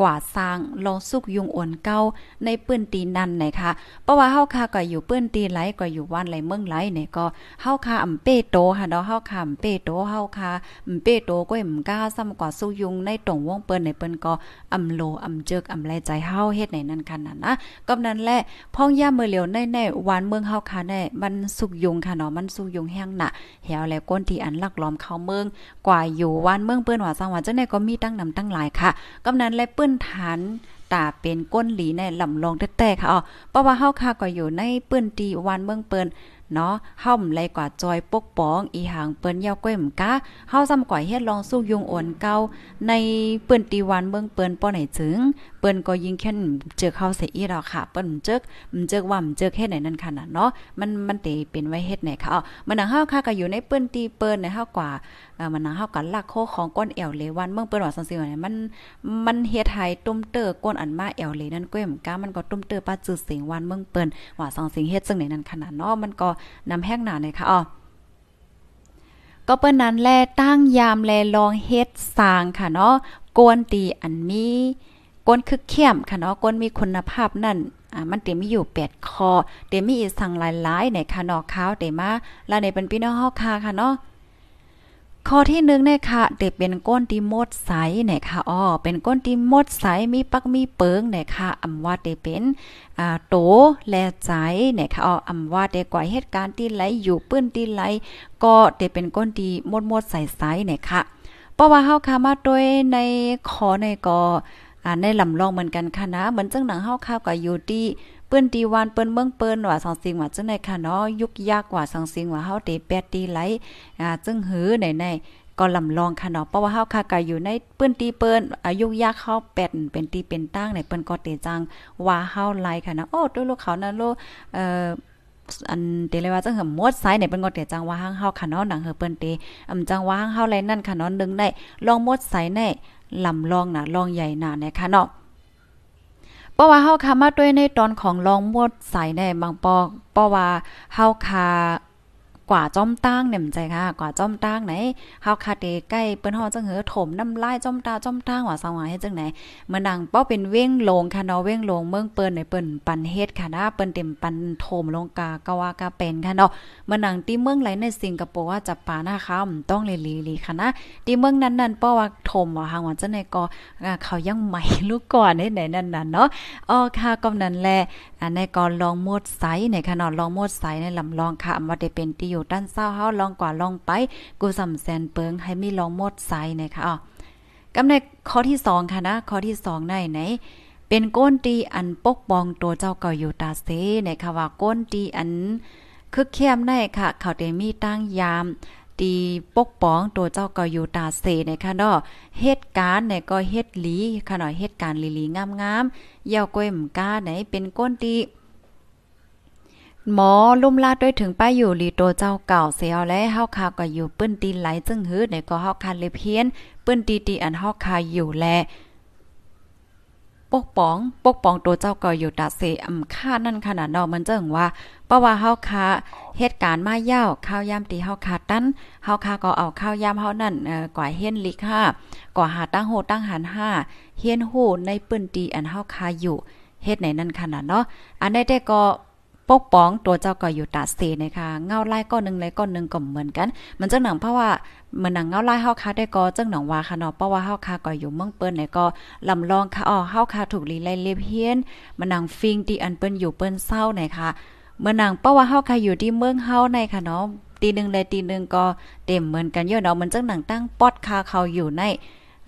กว่าสร้างลองสุกยุงอ่อนเก้าในปื้นตีนั่นนะคะเพราะว่าเฮาค่ะก็อยู่ปื้นตีไหลก็อยู่ว่านไหลเมืองไหลเนี่ยก็เฮาค่ะอำเป้โตค่ะเนาะเฮาค่ะอำเป้โตเฮาค่ะอำเป้โตก็อำกล้าซ้ำกว่าสุกยุงในตรงวงเปิ้นในเปิ้นก็อำโลอำเจิกอำแลใจเฮาเฮ็ดในนั้นค่ะนั่นนะก็นั้นแหละพ้องย่ามือเหลียวในในวานเมืองเฮาค่ะแน่มันสุกยุงค่ะเนาะมันสุกยุงแห้งหนะเหี่ยวแล้วก้นที่อันลักล้อมเข้าเมืองกว่าอยู่วานเมืองเปิ้นว่าสังว่าจังได๋ก็มีตั้งนำตั้งหลายค่ะก็นั้นแหละเปิ้นนฐานตาเป็นก้นหลีในลำลองแต้ๆค่ะอ๋อเพราะว่าเฮาค่ะก็อยู่ในปื้นตีวันเมืองเปิ้นเนาะเฮาไรกว่าจอยปกป้อง อีหางเปิ้นยาวก้อยมกะเฮาซ้ำก่อยเฮ็ดลองสู้ยุงอ่อนเก่าในเปิ้นตีวันเบิ่งเปิ้นป้อไหนถึง เปิ้นก็ยิงแค่นเจอเข้าใส่อีดอกค่ะ เปิ้นเจิกมันเจิกว่ามันเจิกเฮ็ดไหนนั่นค่ะเนาะมันมันเตเป็นไว้เฮ็ดไหนค่ะอ๋อมันนังเฮาค่ะก็อยู่ในเปิ้นตีเปิ้นในเฮากว่า อ่ามันนังเฮากันลักโคของก้นแอวเลวันเบิ่งเปิ้นว่าซั่นๆเนี่ยมันมันเฮ็ดให้ตุ้มเตอก้นอันมาแอวเลนั่นก้มกะมันก็ตุ้มเตอป้าจื้อเสียงวันเบิ่งเปิ้นว่าสังสิงเฮ็ดซึ่งในนั้นขนาดเนาะมันก็นำแห้งหนาเลยค่ะอ๋อก็เปิ้นนั้นแลตั้งยามแลลองเฮ็ดสร้างค่ะเนาะกวนตีอันมีกวนคึกเข้มค่ะเนาะกวนมีคุณภาพนั่นอ่ามันเต็มมีอยู่8คอเต็มมีอีกสั่งหลายๆในค่ะเนาะขาวเต็มมาแล้วในเป็นพี่น้องเฮาค่ะค่ะเนาะ ข้อที่หนึ่งเนี่ยค่ะเด็กเป็นก้นที่มดใสเนี่ยค่ะอ๋อเป็นก้นที่มดใสมีปักมีเปิงเนี่ยค่ะอำว่าเดเป็นอ่าโตและใจเนี่ยค่ะอ๋ออำว่าเดกว่าเหตุการณ์ที่ไหลอยู่ปื้นที่ไหลก็เดเป็นก้นที่มดมดใสๆเนี่ยค่ะเพราะว่าเฮาค่ะมาด้วยในขอในก็อ่าในลำลองเหมือนกันค่ะนะเหมือนจังหนังเฮาค่ะก็อยู่ที่ เปิ้นตีวานเปิ้นเมืองเปิ้นว่าสองสิงว่าจังได๋ค่ะเนาะยุกยากกว่าสองสิงว่าเฮาเตแปดตีไหลอ่าจึงหือไหนๆก็ลำลองค่ะเนาะเพราะว่าเฮาค่ะก็อยู่ในเปิ้นตีเปิ้นอายุยากเข้าแปดเป็นตีเป็นตั้งในเปิ้นก็เตจังว่าเฮาไลค่ะนะโอ้ตัวลูกเขานะโลเอ่ออันเตเลยว่าจังเหือมดไซเนี่ยเป็นก็เตจังว่าห้างเฮาค่ะเนาะหนังเฮอเปิ้นเตอำจังว่าห้างเฮาไรนั่นค่ะเนาะนึงได้ลองมดไซ้ายแน่ลำลองน่ะลองใหญ่หน่ะนะคะเนาะ เพราะว่าเฮาคามาด้วยในตอนของลองมวดสายในบางปอกเพราะว่าเฮาคา กว่าจ้อมตั้งเนี่ยมันใจค่ะ กว่าจ้อมตั้งไหนเฮาคาเตใกล้เปิ้นฮอจังเหือถมน้ำลายจ้อมตาจ้อมตั้งว่าสังว่าเฮ็ดจังไหนเมื่อนังเป้าเป็นเว้งลงค่ะเนาะเว้งลงเมืองเปิ้นในเปิ้นปันเฮ็ดค่ะนะเปิ้นเต็มปันโถมลงกากะว่ากะเป็นค่ะเนาะเมื่อนังที่เมืองไหลในสิงคโปร์ว่าจับปาหน้าค่ะต้องเลลีๆค่ะนะที่เมืองนั้นๆเพราว่าถมว่าหางว่าจังไหนก็เขายังใหม่ลูกก่อนไหนนั่นน่ะเนาะอ๋อค่ะก็นั้นแหละอันในก็ลองมดไสในค่ะเนาะลองมดไสในลำลองค่ะว่าได้เป็นที่อยู่ด้านเศร้าเฮาลองกว่าลองไป กูสำแสนเปิงให้มีลองหมดไซนะคะอ๋อกำในข้อที่2ค่ะนะข้อที่2ในไหนเป็นก้นตีอันปกป้องตัวเจ้าเก่าอยู่ตาเซนะคะว่าก้นตีอันคึกเข้มได้ค่ะเขาได้มีตั้งยามตีปกป้องตัวเจ้าก็อยู่ตาเสนะคะเนาะเหตุการณ์เนี่ยก็เฮ็ดหลีค่ะเนาะเหตุการณ์ลีๆงามๆเยาวก้อยมกาไหนเป็นก้นตี หมอลุ่มลาดด้วยถึงป้ายอยู่ลีโตเจ้าเก่าเสียวและเฮาคาก็อยู่ปื้นตีนไหลจึงหื้อในก็เฮาคาเลยเพี้ยนปื้นตีตีอันเฮาคาอยู่แลปกป้องปกป้องตัวเจ้าก็อยู่ตาเสอำค่านั่นขนาดเนาะมันเจิงว่าเพราะว่าเฮาคาเหตุการณ์มายาวข้าวยามตีเฮาคาตั้นเฮาคาก็เอาข้าวยามเฮานั่นเอ่อกว่าเฮียนลิกห้าก่อหาตั้งโหตั้งหันห้าเฮียนโหในปื้นตีอันเฮาคาอยู่เฮ็ดไหนนั่นขนาดเนาะอันได้แต่ก็ ปกป้องตัวเจ้าก็อยู่ตาเสนะคะเงาไล่ก้อนนึงไล่ก้อนนึงก็เหมือนกัน มันจังหนังเพราะว่าเหมือนหนังเงาไล่เฮาคาได้ก็จังหนังว่าค่ะเนาะเพราะว่าเฮาคาก็อยู่เมืองเปิ้นเนี่ยก็ลำลองค่ะอ๋อเฮาคาถูกลีไล่เลียเพียนมันหนังฟิงที่อันเปิ้นอยู่เปิ้นเศร้าเนี่ยค่ะเมื่อหนังเพราะว่าเฮาคาอยู่ที่เมืองเฮาในค่ะเนาะตีหนึ่งเลยตีหนึ่งก็เต็มเหมือนกันเยอะเนาะมันจังหนังตั้งปอดคาเขาอยู่ใน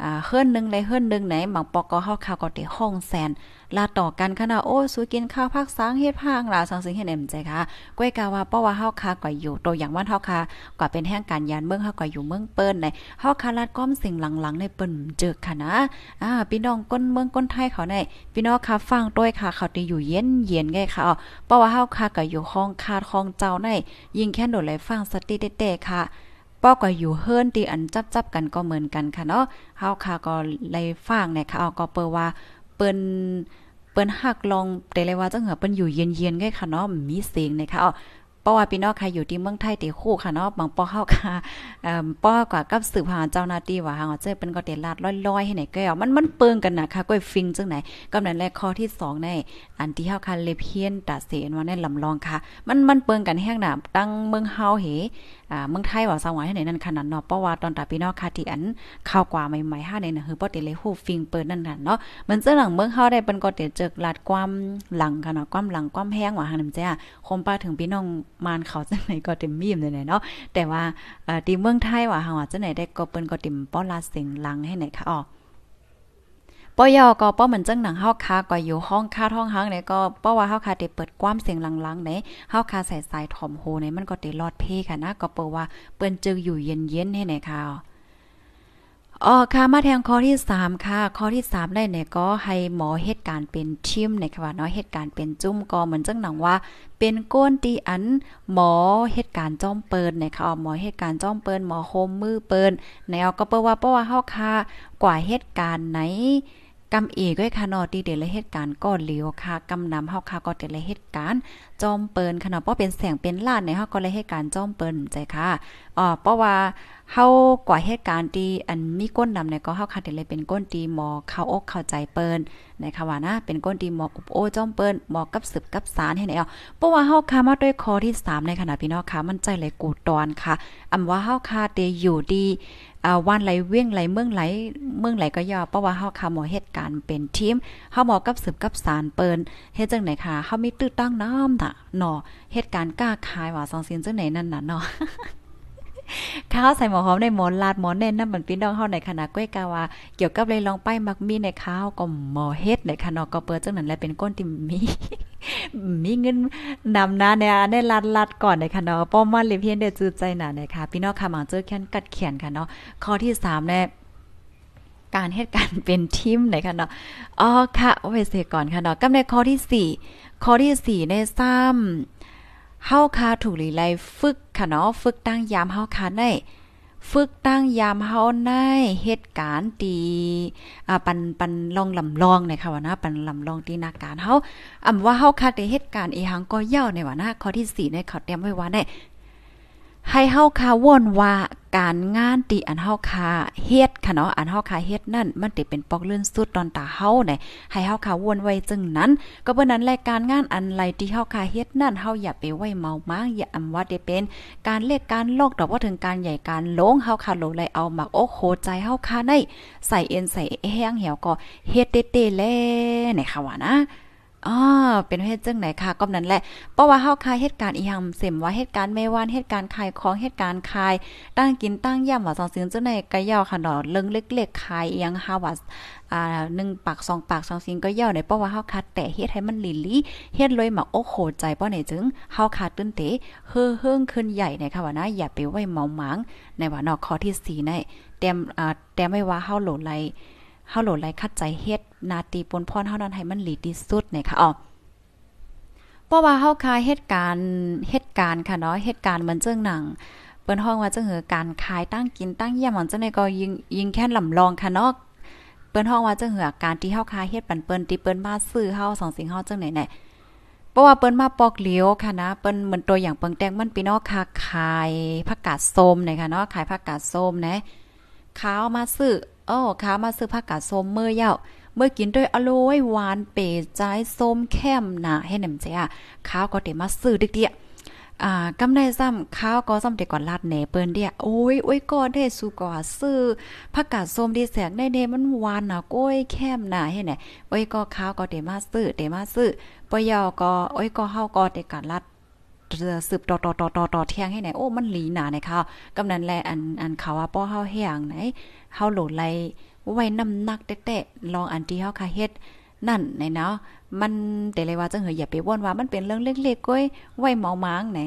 อ่าเฮือนนึงเลยเฮือนนึงไหนบางปอกก็เฮาคาก็ได้ห้องแสนลาต่อกันขนาดโอ้สู้กินข้าวพักสางเฮ็ดพางลาสังสิงเฮ็ดแหมใจค่ะก้อยกาว่าเพราะว่าเฮาคาก็อยู่ตัวอย่างว่าเฮาคาก็เป็นแห่งการยานเมืองเฮาก็อยู่เมืองเปิ้นในเฮาคาลัดก้อมสิ่งหลังๆในเปิ้นเจอค่ะนะอ่าพี่น้องก้นเมืองก้นไทยเขาในพี่น้องค่ะฟังด้วยค่ะเขาที่อยู่เย็นเย็นไงค่ะเพราะว่าเฮาคาก็อยู่ห้องคาดห้องเจ้าในยิ่งแค่โดดเลยฟังสติเตะค่ะ ป้อก็อยู่เฮิรนตีอันจับจับกันก็เหมือนกันค่ะเนาะเฮาค่ะก็เลยฟังเนี่ยค่ะเอาก็เปิว่าเปิ้นเปิ้นหักลองแต่เลยว่าจังหือเปิ้นอยู่เย็นๆไงค่ะเนาะมีเสียงเนะคะอ๋อเพราะว่าพี่น้องใครอยู่ที่เมืองไทยตีคู่ค่ะเนาะบางป้อเฮาค่ะเอ่อป้อกว่ากับสืบหาเจ้าหน้าที่ว่าหาเจ้เป็นก็เตลาดลอยๆให้ไหนแก้วมันมันเปิงกันนะค่ะก้อยฟิงจังไหนกำนั้นแรกข้อที่2ในอันที่เฮาค่ะเลเพียนตาเสนว่าในลำลองค่ะ มันมันเปิงกันแห้งหนาตั้งเมืองเฮาเห อ่าเมืองไทยว่าสว่างให้ไหนนั่นขนาดเนาะเพราะว่าตอนตาพี่น้องคาที่อันข้าวกว่าใหม่ๆห้าในน่ะคือป้อเตเลยฮู้ฟิงเปิดนั่นน่ะเนาะมันเจ้าหลังเมืองเฮาได้เปิ้นก็เตเจิกลาดความหลังค่ะเนาะความหลังความแห้งว่าหางนเจ้าคมป้าถึงพี่น้องมานเขาจังไหนก็เต็มมีมเลยเนาะแต่ว่าเอ่อที่เมืองไทยว่าเฮาจังไหนได้ก็เปิ้นก็เต็มป้อลาเสียงหลังให้ไหนค่ะอ๋อ ป้อยอก็ป้อเหมือนจังหนังเฮาคาก็อยู่ห้องคาท้องหังเนี่ยก็ป้อว่าเฮาคาได้เปิดความเสียงหลังๆเนี่ยเฮาคาใส่สายถ่อมโหเนี่ยมันก็ได้รอดเพค่ะนะก็เปิดว่าเปิ้นจึงอยู่เย็นๆให้ไหนค่ะอ๋อค่ะมาแทงข้อที่ 3 ค่ะ ข้อที่ 3 ได้เนี่ยก็ให้หมอเหตุการณ์เป็นทิมนคะว่าเนาะเหตุการณ์เป็นจุ้มก็เหมือนจังหนังว่า เป็นก้นตีอันหมอเหตุการณ์จ้อมเปิ้นนะคะหมอเหตุการณ์จ้อมเปิ้นหมอโฮมมือเปิ้นแนวก็เปิ้ว่าเพราะว่าเฮาค่ะกว่าเหตุการณ์ไหน กำเอกด้วยค่ะนาะที่เดลเหตุการณ์ก็เหลียวค่ะกำนำเฮาค่ะก็เดลเหตุการณ์จอมเปิ้นค่ะเนาะเพราะเป็นแสงเป็นล้านในเฮาก็เลยเหตุการณ์จอมเปิ้นใจค่ะอ๋อเพราะว่าเฮากว่าเหตุการณ์ที่อันมีก้นดำเนี่ยก็เฮาค่ะเดลเป็นก้นตีหมอเข้าอกเข้าใจเปิ้นนะคะว่านะเป็นก้นตีหมออุบโอจอมเปิ้นหมอกับสืบกับสารให้ไหนเอาเพราะว่าเฮาค่ะมาด้วยข้อที่3ในขณะพี่น้องค่ะมันใจเลยกูตอนค่ะอำว่าเฮาค่ะเตอยู่ดี อ่าวันไหลเวียงไหลเมืองไหลเมืองไหลก็ย่อเพราะว่าเฮาค่ะหมอเหตุการณ์เป็นทีมเฮาหมอกับสืบกับสารเปิ้นเฮ็ดจังไหนค่ะเฮามีตื้อตั้งน้ำน่ะเนาะเหตุการณ์กล้าคายว่าสองสินจังไหนนั่นน่ะเนาะ ข้าวใส่หมอหอมในหมอนลาดหมอนแน่นน้ำเหมือนพี่น้องเฮาในคณะก้อยกาวาเกี่ยวกับเลยลองไปมักมีในข้าวก็หมอเฮ็ดในคณะก็เปิดจังนั้นและเป็นก้นที่มีมีเงินนำนาเนี่ยในลัดลัดก่อนในคณะป้อมมาเลยเพียงเดจืดใจหนานะคะพี่น้องค่ะมาเจอแค่นกัดเขียนค่ะเนาะข้อที่3เนี่ยการเหตุการณ์เป็นทีมไหนคะเนาะอ๋อค่ะเอาไว้เสียก่อนค่ะเนาะกับในข้อที่4ข้อที่4ในซ้ำ เฮาคาถูกลีไลฝึกค่ะเนาะฝึกตั้งยามเฮาคาได้ฝึกตั้งยามเฮาในเหตุการณ์ตีอ่าปันปันลองลำลองเนี่ยค่ะว่านะปันลำลองตีนาการเฮาอำว่าเฮาคาในเหตุการณ์อีหังก็ย่อในว่านะข้อที่4เนี่ยเขาเตรียมไว้ว่าได้ ให้เฮาคาว่นว่าการงานตีอันเฮาคาเฮ็ดค่ะเนาะอันเฮาคาเฮ็ดนั่นมันติเป็นปอกเลื่อนสุดตอนตาเฮาเนี่ยให้เฮาคาวนไว้จึงนั้น ก็เบิ่นั้นรายการงานอันไรที่เฮาคาเฮ็ดนั่นเฮาอย่าไปไว้เมามางอย่าอำว่าได้เป็นการเลขการโลกดอกว่าถึงการใหญ่การลงเฮาคาโลไลเอาหมักโอ้โหใจเฮาคาได้ใส่เอ็นใส่แห้งเหี่ยวก็เฮ็ดเต้ๆแลเนี่ยค่ะว่านะ อ๋อเป็นเฮ็ดจังไหนค่ะก็นั้นแหละเพราะว่าเฮาคายเหตุการณ์อีหยังเสมว่าเหตุการณ์ไม่ว่านเหตุการณ์ขายของเหตุการณ์ขายตั้งกินตั้งย่ำว่าสองสิ่งจังไหนก็ยาวค่ะเนาะเรื่องเล็กๆขายอีหยังหาว่าอ่า1ปาก2ปาก2สิ่งก็ยาวในเพราะว่าเฮาคัดแต่เฮ็ดให้มันลิลีเฮ็ดเลยมาโอ้โหใจเพราะไหนจึงเฮาขาดตื้นเตเฮือเฮิงขึ้นใหญ่ในค่ะว่านะอย่าไปไว้เมาหมางในว่านาะข้อที่4ในเตรียมอ่าแต่ไม่ว่าเฮาโหลไล เฮาโหลไลคัดใจเฮ็ดนาตีปนพรเฮานั้นให้มันหลีที่สุดเนะคะอ๋อเพราะว่าเฮาคายเหตุการณ์เหตุการณ์ค่ะเนาะเหตุการณ์เหมือนเจิ้งหนังเปิ้นห้องว่าจังหือการขายตั้งกินตั้งเยี่ยมมันจังได๋ก็ยิงยิงแค่ลำลองค่ะเนาะเปิ้นห้องว่าจังหือการที่เฮาคายเฮ็ดปันเปิ้นที่เปิ้นมาซื้อเฮาสองสิ่งเฮาจังไหนแน่เพราะว่าเปิ้นมาปอกเหลียวค่ะนะเปิ้นเหมือนตัวอย่างเปิงแตงมันพี่น้องค่ะขายผักกาดส้มนะคะเนาะขายผักกาดส้มนะข้าวมาซื้อ อ้อข้ามาซื้อผักกาดส้มเมื้อเย้าเมื่อกินด้วยอร่อยหวานเปรใจส้มแค้มหนาให้หนำใจอะข้าวก็เตมาซื้อดึกเดียอ่ากำได้ซ้ำข้าวก็ซ้ำแต่ก่อนลาดแหนเปิ้นเดียโอ้ยโอ้ยก็ได้สู้ก็ซื้อผักกาดส้มดีแสกได้เดมันหวานน่ะก้อยแค้มหนาให้ไหนโอ้ยก็ข้าวก็เตมาซื้อเตมาซื้อปยอก็โอ้ยก็เฮาก็แต่การลาด สืบต่อต่อต่อต่อต่อเที่ยงให้ไหน โอ้ มันหลีหนาในข้าวกำนันแลอันอันเขาว่าป้อเฮาแห้งไหนเฮาโหลดไลไว้น้ำหนักแตะๆลองอันที่เฮาค่ะเฮ็ดนั่นในเนาะมันแต่เลยว่าจังเหืออย่าไปว่นว่ามันเป็นเรื่องเล็กๆก้อยไว้เมามังไหน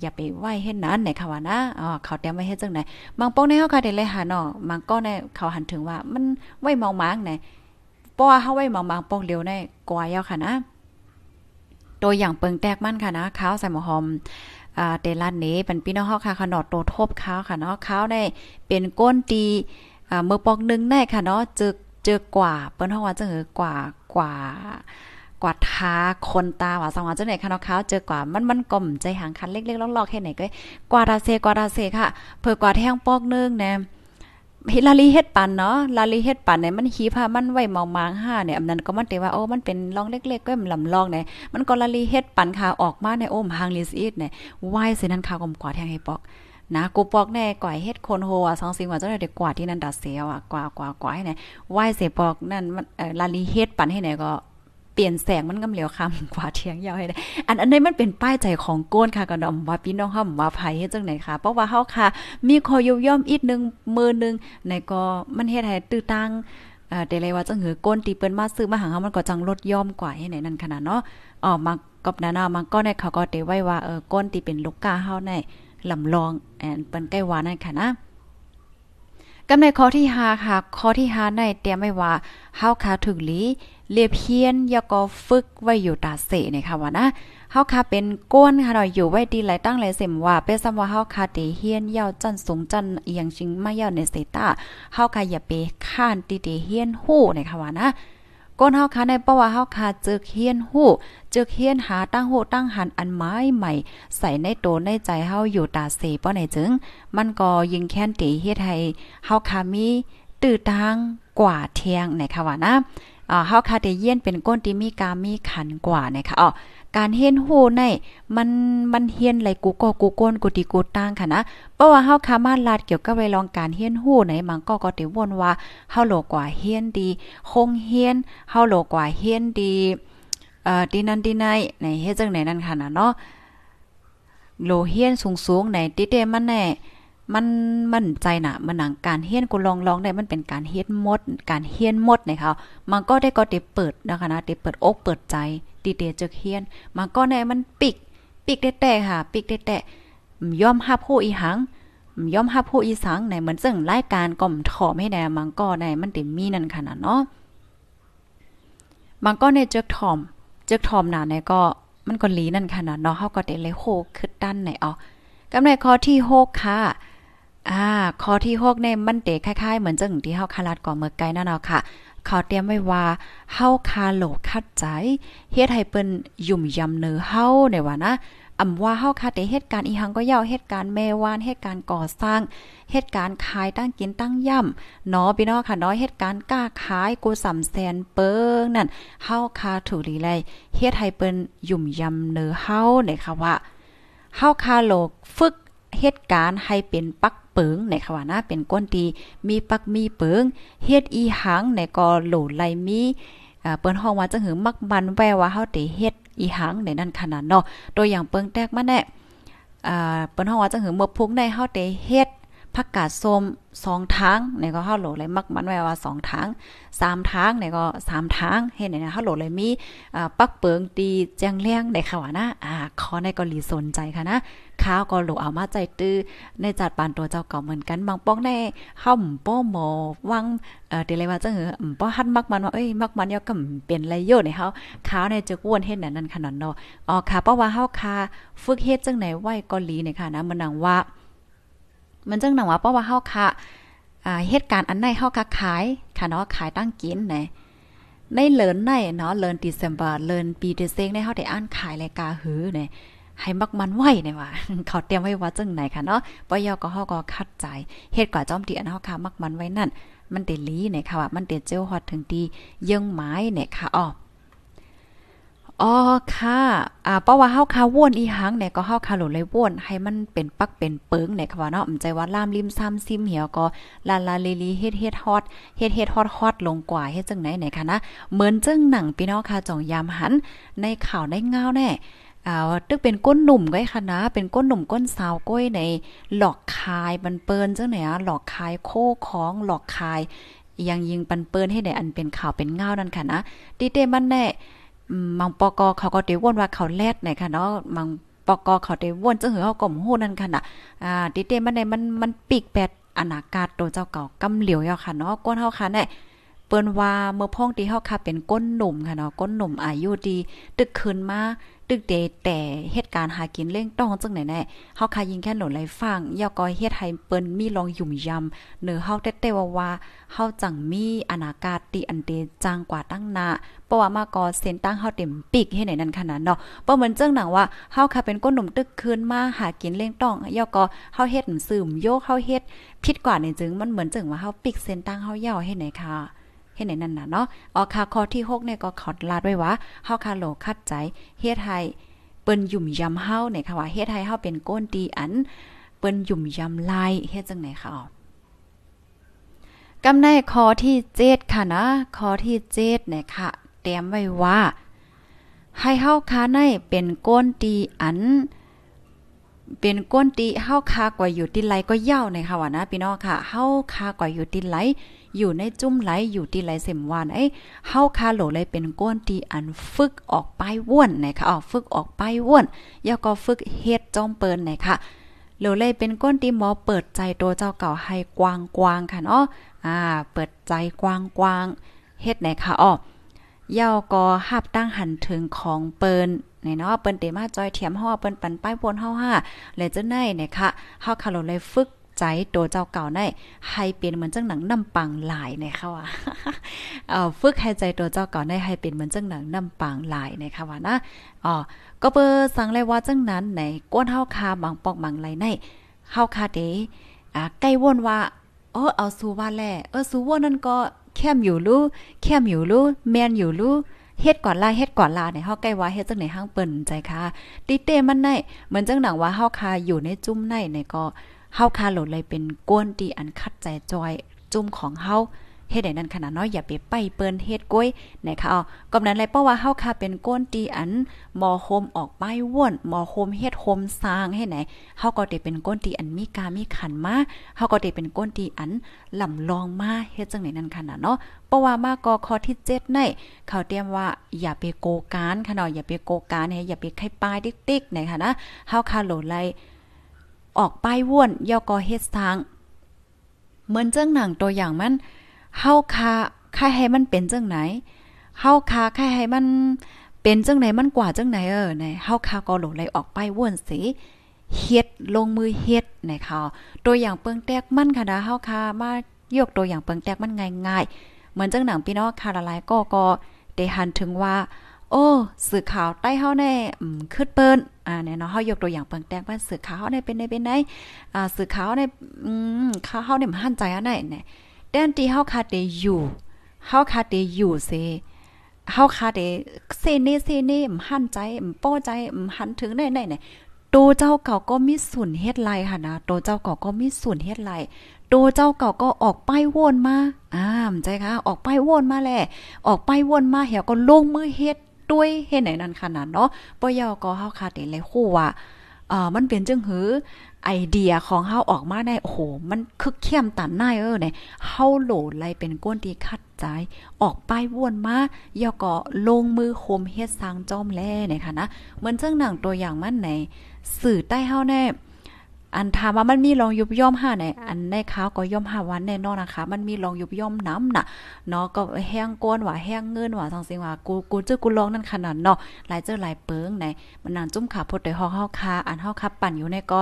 อย่าไปไหว้เฮ็ดนั้นไหนค่ะว่านะอ๋อเขาเตรียมไว้เฮ็ดจังไหนบางป้องในเฮาค่ะได้เลยหาเนาะบางก็ในเขาหันถึงว่ามันไว้เมามังไหนเพราะว่าเฮาไว้เมามังปอกเร็วในกว่ายวค่ะนะ ตัวอย่างเปิงแตกมั่นค่ะนะข้าวใส่หมูหอมอ่าเตลันนี้เป็นพี่น้องเฮาค่ะขนอดโตทบข้าวค่ะเนาะข้าวได้เป็นก้นตีอ่าเมื่อปอกนึงได้ค่ะเนาะเจอเจอกว่าเปิ้นเฮาว่าจังเออกว่ากว่ากว่าทาคนตาว่าสังว่าจังไหนค่ะเนาะขาวเจอกว่ามันมันก่อมใจหางคันเล็กๆลอกๆแค่ไหนก็กว่าดาเซกว่าดาเซค่ะ เพื่อกว่าแท่งปอกนึงแน่ ฮลาลีเฮ็ดปันเนาะลาลีเฮ็ดปันเนี่ยมันฮีพามันไว้มองมางห้าเนี่ยอันนั้นก็มันเตว่าโอ้มันเป็นร่องเล็กๆก็มันลำลองเนี่ยมันก็ลาลีเฮ็ดปันค่ะออกมาในโอ้มหางลิสอีดเนี่ยไหว้สินั้นค่ะกมกว่าแทงให้ปอกนะกูปอกแน่ก่อยเฮ็ดคนโฮอะสองสิ่งว่าเจ้าเด้กว่าที่นั่นดัดเสียวอะกว่ากว่ากว่าให้ไหนไหว้เสปอกนั่นมันลาลีเฮ็ดปันให้ไหนก็ เปลี่ยนแสงมันกำเหลียวคำกว่าเทียงยาวให้ได้ อันอันนี้มันเป็นป้ายใจของโก้นค่ะก็ดอมว่าพี่น้องเฮาว่าไผเฮ็ดจังไหนค่ะ เพราะว่าเฮาค่ะ มีคอยย่อมอีกนึงมือนึงในก็มันเฮ็ดให้ตื้อตังเอ่อเดเลยว่าจังหือก้นตีเปิ้นมาซื้อมาหาเฮามันก็จังลดย่อมกว่าให้ไหนนั่นขนาดเนาะอ๋อมากับนานามันก็ในเขาก็เตไว้ว่าเออก้นตีเป็นลูกกาเฮาในลำลองแอนเปิ้นใกล้ว่านั่นค่ะนะ กำในข้อที่5ค่ะ ข้อที่5ในเตรียมไว้ว่าเฮาคาถึงลีเลียเพียนยาก็ฝึกไว้อยู่ตาเสเนี่ยค่ะว่านะเฮาคาเป็นก้นค่ะเราอยู่ไว้ดีหลายตั้งหลายเสมว่าเป็นซ้ำว่าเฮาคาเตเฮียนยาวจันสูงจันอียงชิงมายาวในเสตาเฮาคาอย่าไปข้านติเตเฮียนฮู้เนี่ยค่ะว่านะ ก้นเฮาคาในเพราะว่าเฮาคาเจอเฮียนหู้เจอเฮียนหาตั้งโหตั้งหันอันไม้ใหม่ ใส่ในโตในใจเฮาอยู่ตาเสป้อไหนจึง มันก็ยิงแค้นตีเฮ็ดให้เฮาคามีตื้อตางกว่าเทียงนะคะว่านะอ่าเฮาคาเตเยียนเป็นก้นที่มีกามีขันกว่านะคะอ๋อ การเฮียนฮู้ในมันมันเฮียนไหลกูก็กูก้นกูติกูตั้งค่ะนะเพราะว่าเฮาคามาลาดเกี่ยวกับไว้ลองการเฮียนฮู้ไหนมันก็ก็ติวนว่าเฮาโลกว่าเฮียนดี คงเฮียนเฮาโลกว่าเฮียนดีเอ่อดีนั่นดีไนในเฮ็ดจังไหนนั่นค่ะนะเนาะโลเฮียนสูงๆในติเตมันแน่มันมันใจน่ะมันหนังการเฮียนกูลองลองได้มันเป็นการเฮียนมด การเฮียนมดนะคะมันก็ได้ก็ได้เปิดนะคะนะได้เปิดอกเปิดใจ ตีเตเจอเฮียนมันก็ในมันปิก ปิกแต่ค่ะ ปิกแต่ย่อมฮับผู้อีหังย่อมฮับผู้อีสังในเหมือนซึ่งรายการก่อมถอมให้แน่มันก็ในมันติมมีนั่นขนาดเนาะมันก็ในเจอกถอมเจอกถอมหนาในก็มันก็ลีนั่นขนาดเนาะเฮาก็ได้เลยโหขึ้นด้านไหนอ๋อกำในข้อที่6ค่ะ อ่าข้อที่6เนี่ยมันเตคล้ายๆ เหมือนจังที่เฮาคาลัดก่อเมื่อไกลนั่นเนาะค่ะเขาเตรียมไว้ว่าเฮาคาโหลคัดใจเฮ็ดให้เปิ้นยุ่มยำเนื้อเฮาเนี่ยว่านะอำว่าเฮาคาแต่เหตุการณ์อีหังก็ยาวเหตุการณ์แม่วานเหตุการณ์ก่อสร้างเหตุการณ์ขายตั้งกินตั้งย่ำเนาะพี่น้องค่ะเนาะเหตุการณ์กล้าขายกูสำแสนเปิงนั่นเฮาคาถูกลีเลยเฮ็ดให้เปิ้นยุ่มยำเนื้อเฮาเนี่ยค่ะว่าเฮาคาโหลฝึกเหตุการณ์ให้เป็นปัก ปิงในค่ะว่านะเป็นก้นตีมีปักมีเปิงเฮ็ดอีหังในก็โหลไหลมีเปิ้นห้องว่าจังหือมักมันแวว่าเฮาติเฮ็ดอีหังในนั้นขนาดเนาะตัวอย่างเปิงแตกมาแน่อ่าเปิ้นห้องว่าจังหือเมื่อพุงได้เฮาติเฮ็ดผักกาดส้มสองทางเนี่ยก็เฮาโหลเลยมักมันไว้ว่าสองทางสามทางเนี่ยก็สามทางเฮ็ดเนี่ยเฮาโหลเลยมีปักเปิงตีแจงเลี้ยงในค่ะว่านะอ่าขอในก็หลีสนใจค่ะนะ ข้าวก็หลเอามาใจตื้อในจัดปานตัวเจ้าเก่าเหมือนกันบางป้องได้เฮาป้อหมอวังเอ่อเดเลยว่าจังหือป้อหันมักมันว่าเอ้ยมักมันยก็เป็นไรโยในเฮาข้าวในจะกวนเฮ็ดนั่นขนาดเนาะอ๋อค่ะเพราะว่าเฮาคาฝึกเฮ็ดจังไหนไหว้ก็ลีเนี่ยค่ะนะมันนังว่า มันจังหนังว่าเพราะว่าเฮาค่ะอ่าเหตุการณ์อันไหนเฮาค่ะขายค่ะเนาะขายตั้งกินไหนในเลินในเนาะเลินดิเซมเบอร์เลินปีเดเซงในเฮาได้อ่านขายรายการหือเนี่ย ให้มักมันไหวเนี่ยว่าเขาเตรียมไว้ว่าจังไหนค่ะเนาะปยก็เฮาก็คัดใจเฮ็ดกว่าจอมตีอันเฮาค่ะมักมันไว้นั่น มันเตลีเนี่ยค่ะว่ามันเตเจ้าฮอดถึงตียังไม้เนี่ยค่ะอ๋ออ๋อค่ะอ่าเพราะว่าเฮาคาว่นอีหังเนี่ยก็เฮาคาหลุเลยว่นให้มันเป็นปักเป็นเปิงเนี่ยค่ะว่าเนาะอำใจว่าล่ามริมซ้ำซิมเหี่ยวก็ลาลาลีลีเฮ็ดเฮ็ดฮอดเฮ็ดเฮ็ดฮอดฮอดลงกว่าเฮ็ดจังไหนเนี่ยค่ะนะเหมือนจังหนังพี่น้องค่ะจ่องยามหันในข่าวในเงาแน่ อ่าตึกเป็นก้นหนุ่มก้อยค่ะนะ เป็นก้นหนุ่มก้นสาวก้อยในหลอกคายบันเปินจังไหนอะหลอกคายโคของหลอกคายยังยิงปันเปินให้ได้อันเป็นข่าวเป็นเงานั่นค่ะนะติเตมันแน่มังปอกอเขาก็เตวนว่าเขาแลดไหนค่ะเนาะมังปอกอเขาเตวนจังหือเฮาก็ฮู้นั่นค่ะนะอ่าติเตมันได้มันมันปีกแปดอนาคตโตเจ้าเก่ากำเหลียวยาค่ะเนาะก้นเฮาค่ะแน่ เปิ้นว่าเมื่อพ่องที่เฮาค่ะเป็นก้นหนุ่มค่ะเนาะก้นหนุ่มอายุดี ตึกขึ้นมาตึกเดแต่เหตุการณ์หากินเล่งต้องจังไหนแน่เฮาคายิงแค่หล่นไหลฟังยอกอยเฮ็ดให้เปิ้นมีลองยุ่มยำเนื้อเฮาแต่ๆว่าว่าเฮาจังมีอนาคตตีอันเดจังกว่าตั้งหน้าเพราะว่ามาก็เส้นตั้งเฮาเต็มปีกให้ไหนนั่นขนาดเนาะบ่เหมือนจังหนังว่าเฮาค่ะเป็นก้นหนุ่มตึกคืนมาหากินเล่งต้องยอกอเฮาเฮ็ดซึมโยกเฮาเฮ็ดผิดกว่านี่จึงมันเหมือนจังว่าเฮาปิกเส้นตั้งเฮาย่อให้ไหนค่ะ เฮ็ดไหนนั่นน่ะเนาะออค่ะข้อที่6เนี่ยก็ขอลาดไว้ว่าเฮาคาโลคัดใจเฮ็ดให้เปิ้นยุ่มยำเฮาเนี่ยค่ะว่าเฮ็ดให้เฮาเป็นก้นตีอัน เปิ้นยุ่มยำลายเฮ็ดจังไหนคะกำในคอที่7ค่ะนะคอที่7เนี่ยค่ะเตรียมไว้ว่า ให้เฮาคาในเป็นก้นตีอัน เป็นก้นตีเฮาคากว่าอยู่ติไหลก็ยาวในค่ะว่านะพี่น้องค่ะเฮาคากว่าอยู่ติไหลอยู่ในจุ่มไหลอยู่ติไหลเสมวานไอ้เฮาคาโหลเลยเป็นก้นตีอันฝึกออกไปว่นนะคะออกฝึกออกไปว่นแล้วก็ฝึกเฮ็ดจอมเปิ้นนะคะโหลเลยเป็นก้นตีหมอเปิดใจตัวเจ้าเก่าให้กว้างๆค่ะเนาะอ่า เปิดใจกว้างๆเฮ็ดไหนค่ะอ้อย่าก็หับตั้งหันถึงของเปิ้น นี่เนาะเปิ้นเตมาจอยเทียมเฮาเปิ้นปันป้ายวนเฮาห้าและจังได๋เนี่ยค่ะเฮาคาโลเลยฝึกใจตัวเจ้าเก่าได้ให้เป็นเหมือนจังหนังน้ำปังหลายนะคะว่าเอ่อฝึกให้ใจตัวเจ้าเก่าได้ให้เป็นเหมือนจังหนังน้ำปังหลายนะคะว่านะอ๋อก็เปิ้สั่งเลยว่าจังนั้นในก้นเฮาคาบางปอกบางไหลในเฮาคาเดอ่าใกล้วนว่าเออเอาสู้ว่าแลเออสู้ว่านั่นก็แคมอยู่รู้แคมอยู่รู้แมนอยู่รู้ เฮ็ดก่อนลาเฮ็ดก่อนลาในเฮาใกล้ว่าเฮ็ดจังไหนห้างเปิ้นใจค่ะติเต้มันไนเหมือนจังหนังว่าเฮาคาอยู่ในจุ้มในในก็เฮาคาโหลดเลยเป็นก้นตีอันคัดใจจอยจุ้มของเฮา เฮ็ดได้นั้นขนาดน้อยอย่าไปไปเปิ้นเฮ็ดก้อยนะคะอ๋อกำนั้นเลยเพราะว่าเฮาค่ะเป็นก้นตีอันหมอโฮมออกไปว่นหมอโฮมเฮ็ดโฮมสร้างให้ไหนเฮาก็ได้เป็นก้นตีอันมีกามีขันมาเฮาก็ได้เป็นก้นตีอันลำลองมาเฮ็ดจังไหนนั้นขนาดเนาะเพราะว่ามาก็ข้อที่7ในเขาเตรียมว่าอย่าไปโกการค่ะเนาะอย่าไปโกการให้อย่าไปไข่ปลายติ๊กๆนะคะนะเฮาค่ะโหลไลออกป้ายว่นย่อก็เฮ็ดทางเหมือนเจังหนังตัวอย่างมัน เฮาคาค่าให้มันเป็นจังไหนเฮาคาค่าให้มันเป็นจังไหนมันกว่าจังไหนเออในเฮาคาก็หลงไหลออกไปว่นสิเฮ็ดลงมือเฮ็ดนะคะตัวอย่างเปิงแตกมันค่ะนะเฮาคามายกตัวอย่างเปิงแตกมันง่ายๆ เหมือนจังหนังพี่น้องคาละลายก็ก็ได้หันถึงว่า โอ้สื่อข่าวใต้เฮาแน่อืมขึ้นเปิ้นอ่าเนี่ยเนาะเฮายกตัวอย่างเปิงแตกว่าสื่อข่าวเฮาได้เป็นได้เป็นได้อ่าสื่อข่าวในอืมข่าวเฮาได้มั่นใจอันไหนเนี่ย แดนที่เฮาคาเตอยู่เฮาคาเตอยู่เซเฮาคาเตเซเนเซเนมหันใจมป้อใจมหันถึงได้ไหนไหนโตเจ้าเก่าก็มีส่วนเฮ็ดไรค่ะนะโตเจ้าเก่าก็มีส่วนเฮ็ดไรโตเจ้าเก่าก็ออกไปวนมาอ่ามใจค่ะออกไปวนมาแหละออกไปวนมาเหี่ยก็ลงมือเฮ็ดด้วยเฮ็ดไหนนั่นขนาดเนาะปอยอก็เฮาคาเตเลยคู่ว่าอ่ามันเป็นจังหือ ไอเดียของเฮาออกมาได้ โอ้โห มันคึกเข้มตันหน้าเออเนี่ยเฮาโหลดไลเป็นก้นที่คัดใจ ออกไปวนมาย่อก็ลงมือโคมเฮ็ดสร้างจอมแลเนี่ยค่ะนะ เหมือนเจ้งหนังตัวอย่างมันในสื่อใต้เฮาแน่อันถามว่ามันมีรองยุบย่อมห้าไหนอันในข้าวก็ย่อมห้าวันแน่นอนนะคะ มันมีรองยุบย่อมน้ำน่ะเนาะก็แห้งก้นว่าแห้งเงินว่าทั้งสิงว่ากูกูเจอกูลองนั่นขนาดเนาะหลายเจอหลายเปิงไหนมันนางจุ่มขาพดได้ฮอกเฮาคาอันเฮาคับปั่นอยู่ในก็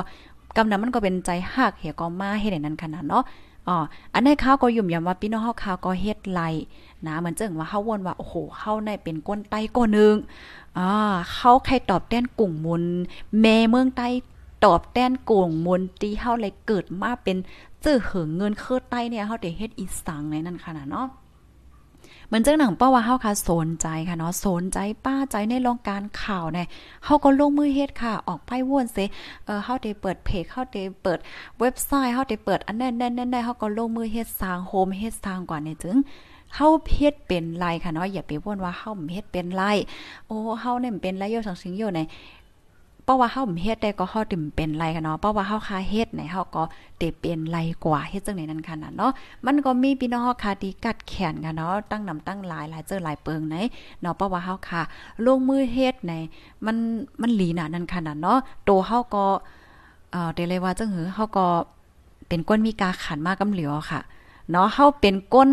กำนั้นมันก็เป็นใจหักเหี่ยก็มาเฮ็ดให้นั้นขนาดเนาะอ๋ออันในข้าวก็ยุ่มยำว่าพี่น้องเฮาข้าวก็เฮ็ดไหลนะเหมือนเจิงว่าเฮาวนว่าโอ้โหเฮาในเป็นก้นไต้ก้นนึงอ่าเฮาใครตอบแทนกลุ่มมุนแม่เมืองใต้ตอบแทนกลุ่มมนตีเฮาเลยเกิดมาเป็นเจื้อเหิงเงินเคิดใต้เนี่ยเฮาได้เฮ็ดอีสังในนั้นขนาดเนาะ เหมือนจังหนังป้าว่าเฮาค่ะสนใจค่ะเนาะสนใจป้าใจในโรงการข่าวเนี่ยเฮาก็ลงมือเฮ็ดค่ะ ออกไปว่นเซเออเฮาได้เปิดเพจเฮาได้เปิดเว็บไซต์เฮาได้เปิดอันนั้นๆๆได้เฮาก็ลงมือเฮ็ดสร้างโฮมเฮ็ดสร้างกว่าเนี่ยจึงเฮาเฮ็ดเป็นไรค่ะเนาะอย่าไปว่นว่าเฮาเฮ็ดเป็นไรโอ้เฮาเนี่ยเป็นไรอยู่สังสิงอยู่ใน เพราะว่าเฮาเฮ็ดได้ก็เฮาติ่มเป็นไรกันเนาะเพราะว่าเฮาคาเฮ็ดไหนเฮาก็เตเป็นไรกว่าเฮ็ดจังไหนนั่นค่ะเนาะมันก็มีพี่น้องเฮาคาที่กัดแขนกันเนาะตั้งนำตั้งหลายหลายเจอหลายเปิงไหนเนาะเพราะว่าเฮาคาลงมือเฮ็ดไหนมันมันหลีหนานั่นค่ะเนาะโตเฮาก็เอ่อเดเลยว่าจังหือเฮาก็เป็นก้นมีกาขันมากกำเหลียวค่ะเนาะเฮาเป็นก้น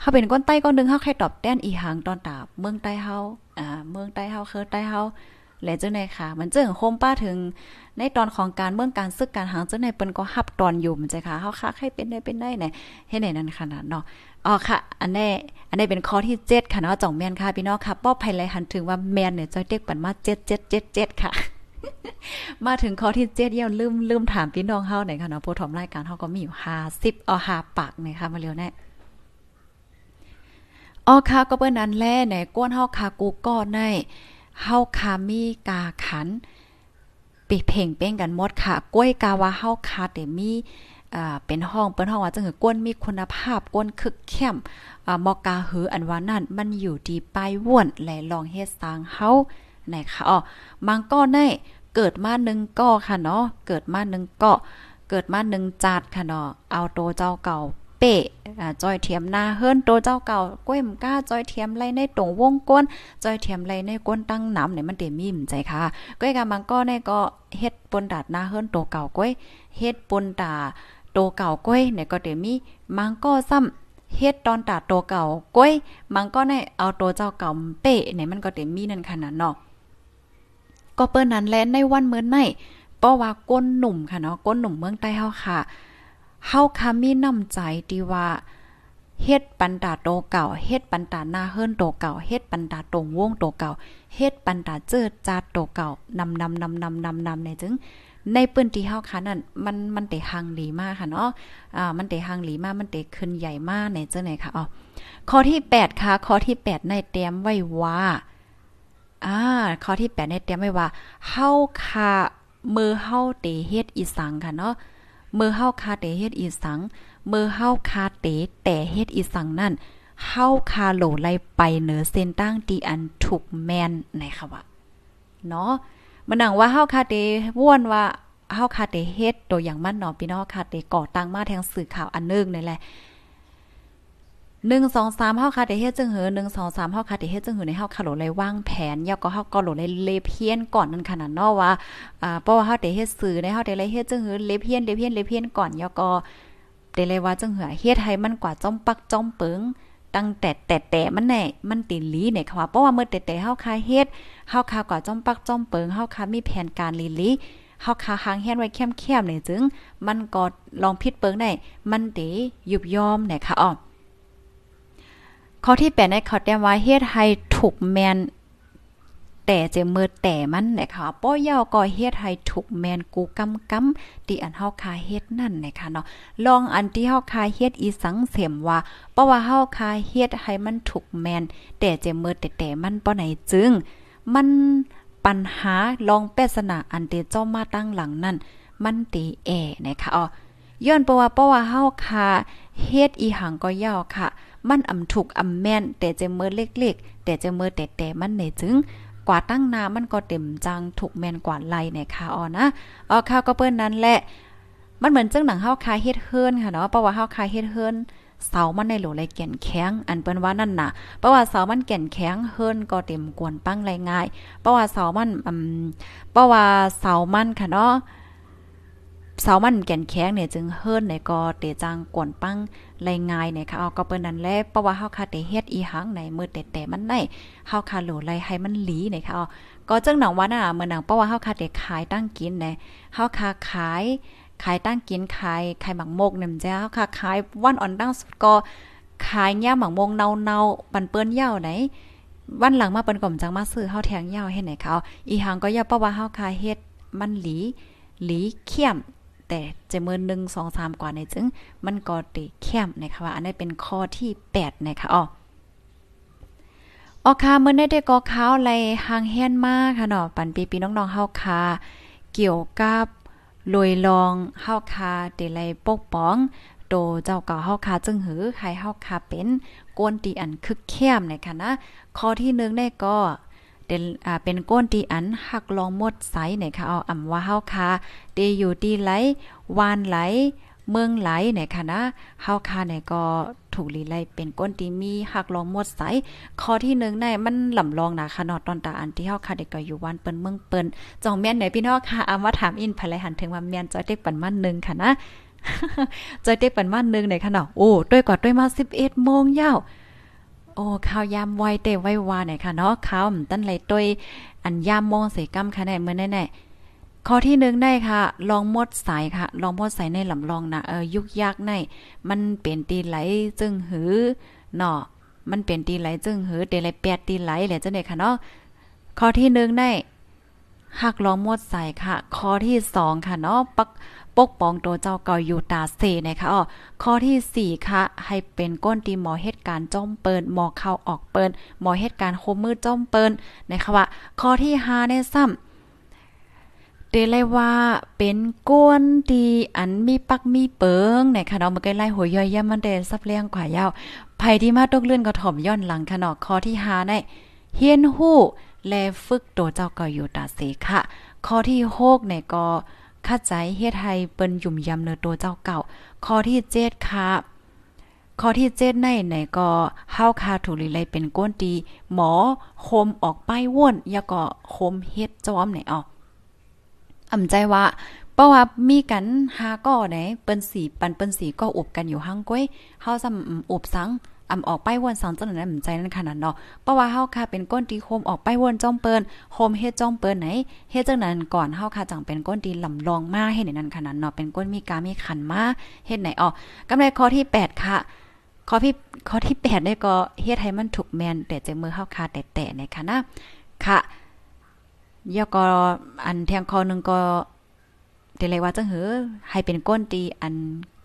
เฮาเป็นก้นใต้ก้อนนึงเฮาใครตอบแต้นอีหังตอนตาเมืองใต้เฮาอ่าเมืองใต้เฮาคือใต้เฮา และเจ้าในค่ะ มันเจิงโคมป้าถึง ในตอนของการเมืองการซึกการหางเจ้าในเปิ้นก็ฮับตอนอยู่มันใจค่ะเฮาค่ะให้เป็นได้เป็นได้เนี่ยเฮ็ดไหนนั่นขนาดเนาะอ๋อค่ะ อันนี้อันนี้เป็นข้อที่ 7 ค่ะเนาะจ่องแม่นค่ะพี่น้องค่ะป้อภัยไรหันถึงว่าแม่นเนี่ยจะเด็กปันมา7777ค่ะมาถึงข้อที่7เยี่ยลืมลืมถามพี่น้องเฮาหน่อยค่ะเนาะผู้ถมรายการเฮาก็มีอยู่50เอา5ปากนะคะมาเร็วแน่อ๋อค่ะก็เปิ้นนั้นแลในก้นเฮาค่ะกูก็ใน เฮาคามีกาขันไปเพ่งเป้งกันหมดค่ะกล้วยกาว่าเฮาคาเตมีเป็นห้องเปิ้นห้องว่าจังหือก้นมีคุณภาพก้นคึกเข้มมอกาหืออันว่านั่นมันอยู่ดีปลายว่นและลองเฮ็ดสร้างเฮาไหนค่ะอ๋อมังก็ได้เเกิดมาหนึ่งก่อค่ะเนาะเกิดมาหนึ่งเกาะเกิดมาหนึ่งจัดค่ะเนาะเอาโตเจ้าเก่า เปะจอยเทียมหน้าเฮิรนโตเจ้าเก่าก้วยมก้าจอยเทียมไรในตรงวงก้นจอยเทียมไรในก้นตั้งน้ำเนี่ยมันเตมีมใจค่ะก้อยกามังก็ในก็เฮ็ดปนดาดหน้าเฮิรนโตเก่าก้อยเฮ็ดปนตาโตเก่าก้อยเนี่ยก็เตมีมังก็ซ้ำเฮ็ดตอนตาโตเก่าก้อยมังก็ในเอาโตเจ้าเก่าเป๊ะเนี่ยมันก็เตมีนั่นขนาดเนาะก็เปิ้นนั้นแลในวันเมื่อไหนเพราะว่าก้นหนุ่มค่ะเนาะก้นหนุ่มเมืองใต้เฮาค่ะ เฮาค่ะมีน้ำใจที่ว่าเฮ็ดปันตาโตเก่าเฮ็ดปันตาหน้าเฮิรนโตเก่าเฮ็ดปันตาตรงวงโตเก่าเฮ็ดปันตาเจิดจาดโตเก่านำนำนำนำนำนำในจึง ในปื้นที่เฮาค่ะนั่นมันมันเตหังหลีมากค่ะเนาะอ่ามันเตหังหลีมากมันเตขึ้นใหญ่มากในเจ้าไหนค่ะอ๋อข้อที่ 8 ค่ะ ข้อที่ 8 ในเตรียมไว้ว่าอ่าข้อที่ 8 ในเตรียมไว้ว่าเฮาค่ะมือเฮาเตเฮ็ดอีสังค่ะเนาะ เมื่อเฮาคาเตเฮ็ดอีสัง เมื่อเฮาคาเตแต่เฮ็ดอีสังนั่นเฮาคาโหลไลไปเหนือเส้นตั้งตีอันถูกแมนในค่ะว่าเนาะมันหนังว่าเฮาคาเตว่นว่าเฮาคาเตเฮ็ดตัวอย่างมันเนาะพี่น้องคาเตก่อตั้งมาแทงสื่อข่าวอันนึงนี่แหละ หนึ่งสองสามเฮาคาเดเฮ็ดจึงเหือหนึ่งสองสามเฮาคาเดเฮ็ดจึงเหือในเฮาคาโหลเลยวางแผนยาก็เฮาก็โหลเลยเลเพียนก่อนนั่นขนาดเนาะว่าอ่าเพราะว่าเฮาเดเฮ็ดสื่อในเฮาเดเลยเฮ็ดจึงเหือเลเพียนเลเพียนเลเพียนก่อนยาก็เดเลยว่าจึงเหือเฮ็ดให้มันกว่าจ้อมปักจ้อมเปิงตั้งแต่แต่แต่มันแน่มันติลีเนี่ยค่ะเพราะว่าเมื่อแต่แต่เฮาคาเฮ็ดเฮาคากว่าจ้อมปักจ้อมเปิงเฮาคามีแผนการลีลีเฮาคาหางแฮนไว้เข้มๆเนี่ยจึง มันก็ลองผิดเปิงได้มันเตยุบยอมเนี่ยค่ะอ๋อ ข้อที่8ในเขาแต้มว่าเฮ็ดให้ถูกแมนแต่เจมือแต่มันนะคะป้อยาวก็เฮ็ดให้ถูกแมนกูกำกำที่อันเฮาคาเฮ็ดนั่นนะคะเนาะลองอันที่เฮาคาเฮ็ดอีสังเสียมว่าเพราะว่าเฮาคาเฮ็ดให้มันถูกแมนแต่เจมือแต่แต่มันป้อไหนจึง มันปัญหาลองแปศนาอันเตเจ้ามาตั้งหลังนั่นมันตีแอนะคะอ๋อย้อนเพราะว่าเพราะว่าเฮาคาเฮ็ดอีหังก็ยาวค่ะ มันอำถูกอำแม่น แต่จะเมื่อเล็กๆ แต่จะเมื่อแต่แต่มันในจึงกว่าตั้งนามันก็เต็มจังถูกแมนกว่าไลในค่ะอ๋อนะอ๋อข้าวก็เปิ้นนั้นแหละ มันเหมือนจังหนังเฮาคาเฮ็ดเฮิรนค่ะเนาะเพราะว่าเฮาคาเฮ็ดเฮิรนเสามันในโหลเลยแก่นแข็งอันเปิ้นว่านั่นน่ะเพราะว่าเสามันแก่นแข็งเฮิรนก็เต็มกวนปั้งไรง่ายเพราะว่าเสามันอืมเพราะว่าเสามันค่ะเนาะ เสามันแก่นแข็งเนี่ยจึงเฮิรนในก็เตจังกวนปั้งไรง่ายเนี่ยค่ะเอาก็เปิ้นนั่นแลเพราะว่าเฮาคาเตเฮ็ดอีหังในมือแต่ๆมันได้เฮาคาโหลไรให้มันหลีเนี่ยค่ะเอาก็จังหนังว่าน่ะเมื่อหนังเพราะว่าเฮาคาเตขายตั้งกินเนี่ยเฮาคาขายขายตั้งกินขายขายหมักมกเนี่ยจ้าเฮาคาขายวันอ่อนตั้งสุดก็ขายย่าหมักมงเนาๆปันเปิ้นยาวไหนวันหลังมาเปิ้นก่อมจังมาซื้อเฮาแทงยาวให้ไหนเขาอีหังก็ย่าเพราะว่าเฮาคาเฮ็ดมันหลีหลีเข้ม แต่จะมือหนึ่งสองสามกว่าในจึง มันก็ติแคมนะคะว่า อันนี้เป็นข้อที่แปดนะคะอ๋อออค่ะเมื่อได้ได้ก็ข้าวไรหางแฮนมากค่ะเนาะปันปีปีน้องๆเฮาคาเกี่ยวกับลอยลองเฮาคาเดไลปกป้องโตเจ้าเก่าเฮาคาจึงหือใครเฮาคาเป็นกวนตีอันคึกแคมนะคะนะข้อที่1ได้ก็ เป็นอ่าเป็นก้นตีอันหักลองหมดไสเนี่ยค่ะเอาอำว่าเฮาคาเตอยู่ตีไหลวานไหลเมืองไหลเนี่ยค่ะนะเฮาคาเนี่ยก็ถูกลีไลเป็นก้นตีมีหักลองหมดไสข้อที่1ได้มันลำลองนะค่ะนาะตอนตาอันที่เฮาคาเด็กก็อยู่วานเปิ้นเมืองเปิ้นจองแม่นไหนพี่น้องค่ะอามาถามอินภายหันถึงว่าแม่นจอยเต็กปันมันนึงค่ะนะจอยเต็กปันมันนึงเนี่ยค่ะเนาะโอ้ด้วยกอดด้วยมา11โมงยาว โอ้ข้าวยามไวเตไว้วาเนี่ยค่ะเนาะข้าวตั้นไหลตวยอันยามมองใส่กำค่ะแน่เมื่อแน่ๆข้อที่หนึ่งได้ค่ะ ลองมดสายค่ะ ลองมดสายในลำลองนะเออยุกยากในมันเป็นตีไหลจึงหือเนาะมันเป็นตีไหลจึงหือเดลัยแปดตีไหลแหละจังได๋ค่ะเนาะข้อที่หนึ่งได้หักลองมดใส่ค่ะ ข้อที่สองค่ะเนาะปัก ปกป้องตัวเจ้าเก่าอยู่ตาเซนะคะอ๋อข้อที่ 4 ค่ะ ให้เป็นก้นตีหมอเหตุการณ์จ้อมเปิดหมอเข้าออกเปิดหมอเหตุการณ์โคมมือจ้อมเปิดนะคะว่า ข้อที่5เนี่ยซ้ำเดเลยว่าเป็นก้นดีอันมีปักมีเปิงในค่ะเนาะมันก็ไล่หัวย่อยย่มันเดซับเลี้ยงกว่ายาวไผที่มาตกเลื่อนก็ถ่อมย้อนหลังคะเนาะข้อที่5ได้เฮียนฮู้และฝึกตัวเจ้าก็อยู่ตาเสค่ะ ข้อที่6เนี่ยก็ คัดใจเฮ็ดให้เปิ้นยุ่มยำเนื้อตัวเจ้าเก่า ข้อที่7ค่ะข้อที่เจ็ดในไหนก็เฮาคาถูลีไลเป็นก้นตีหมอโคมออกไปว่นยาก็โคมเฮ็ดจอมไหนออกอำใจว่า เพราะว่ามีกันหาก็ไหนเปิ้นสีปันเปิ้นสีก็อบกันอยู่ห้างก้อยเฮาซ้ำอบสังอำออกไปวนสังจังนั้นใจนั้นขนาดเนาะเพราะว่าเฮาค่ะเป็นก้นตีโคมออกไปวนจ้องเปิ้นโคมเฮ็ดจ้องเปิ้นไหนเฮ็ดจังนั้นก่อนเฮาค่ะจังเป็นก้นตีลำลองมาเฮ็ดในนั้นขนาดเนาะเป็นก้นมีกามีขันมาเฮ็ดไหนออกกำไรข้อที่ 8 ค่ะข้อที่ข้อที่8ได้ก็เฮ็ดให้มันถูกแมนแต่ใจมือเฮาค่ะแต่ๆในค่ะนะค่ะยอก็อันแทงคอนึงก็ เดเลยว่าจังหือให้เป็นก้นตีอัน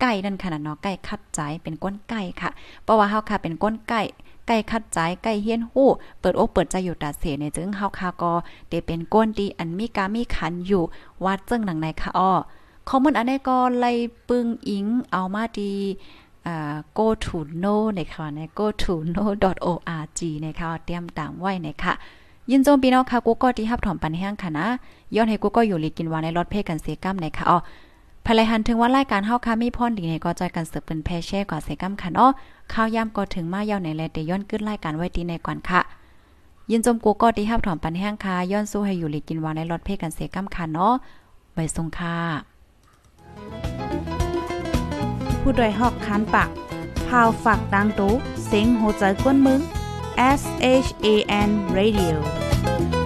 ไก่นั่นขนาดเนาะไก่คัดใจเป็นก้นไก่ค่ะ เพราะว่าเฮาค่ะเป็นก้นไก่ไก่คัดใจไก่เฮียนฮู้ เปิดอกเปิดใจอยู่ตาเสียเนี่ยจึงเฮาค่ะก็ได้เป็นก้นตีอันมีกามีขันอยู่วัดจึงหนังในค่ะอ้อคอมเมอนอันนี้ก็ไล่ปึงอิงเอามาดีอ่า go to know นะคะใน go to know org นะคะเตรียมตามไว้นะคะ ยินโจมพี่น้องค่ะกูก็ที่ฮับถอมปันแห้งค่ะนะย้อนให้กูก็อยู่ลีกินวานในรถเพกันเซกัมในค่ะอ๋อภายหันถึงว่ารายการเฮาค่ะมีพรดีในก็จอยกันเสือเป็นแพแช่กว่าเซกัมค่ะเนาะข้าวยามก็ถึงมาเยาวในแลเตย้อนขึ้นรายการไว้ดีในก่อนค่ะ ยินจมกูก็ที่ฮับถอมปันแห้งค่ะย้อนสู้ให้อยู่ลีกินวานในรถเพกันเซกัมค่ะเนาะใบทรงค่ะผู้ดยหอกคานปากพาวฝากดังตู้เสียงโหใจกวนมึง S H A N Radio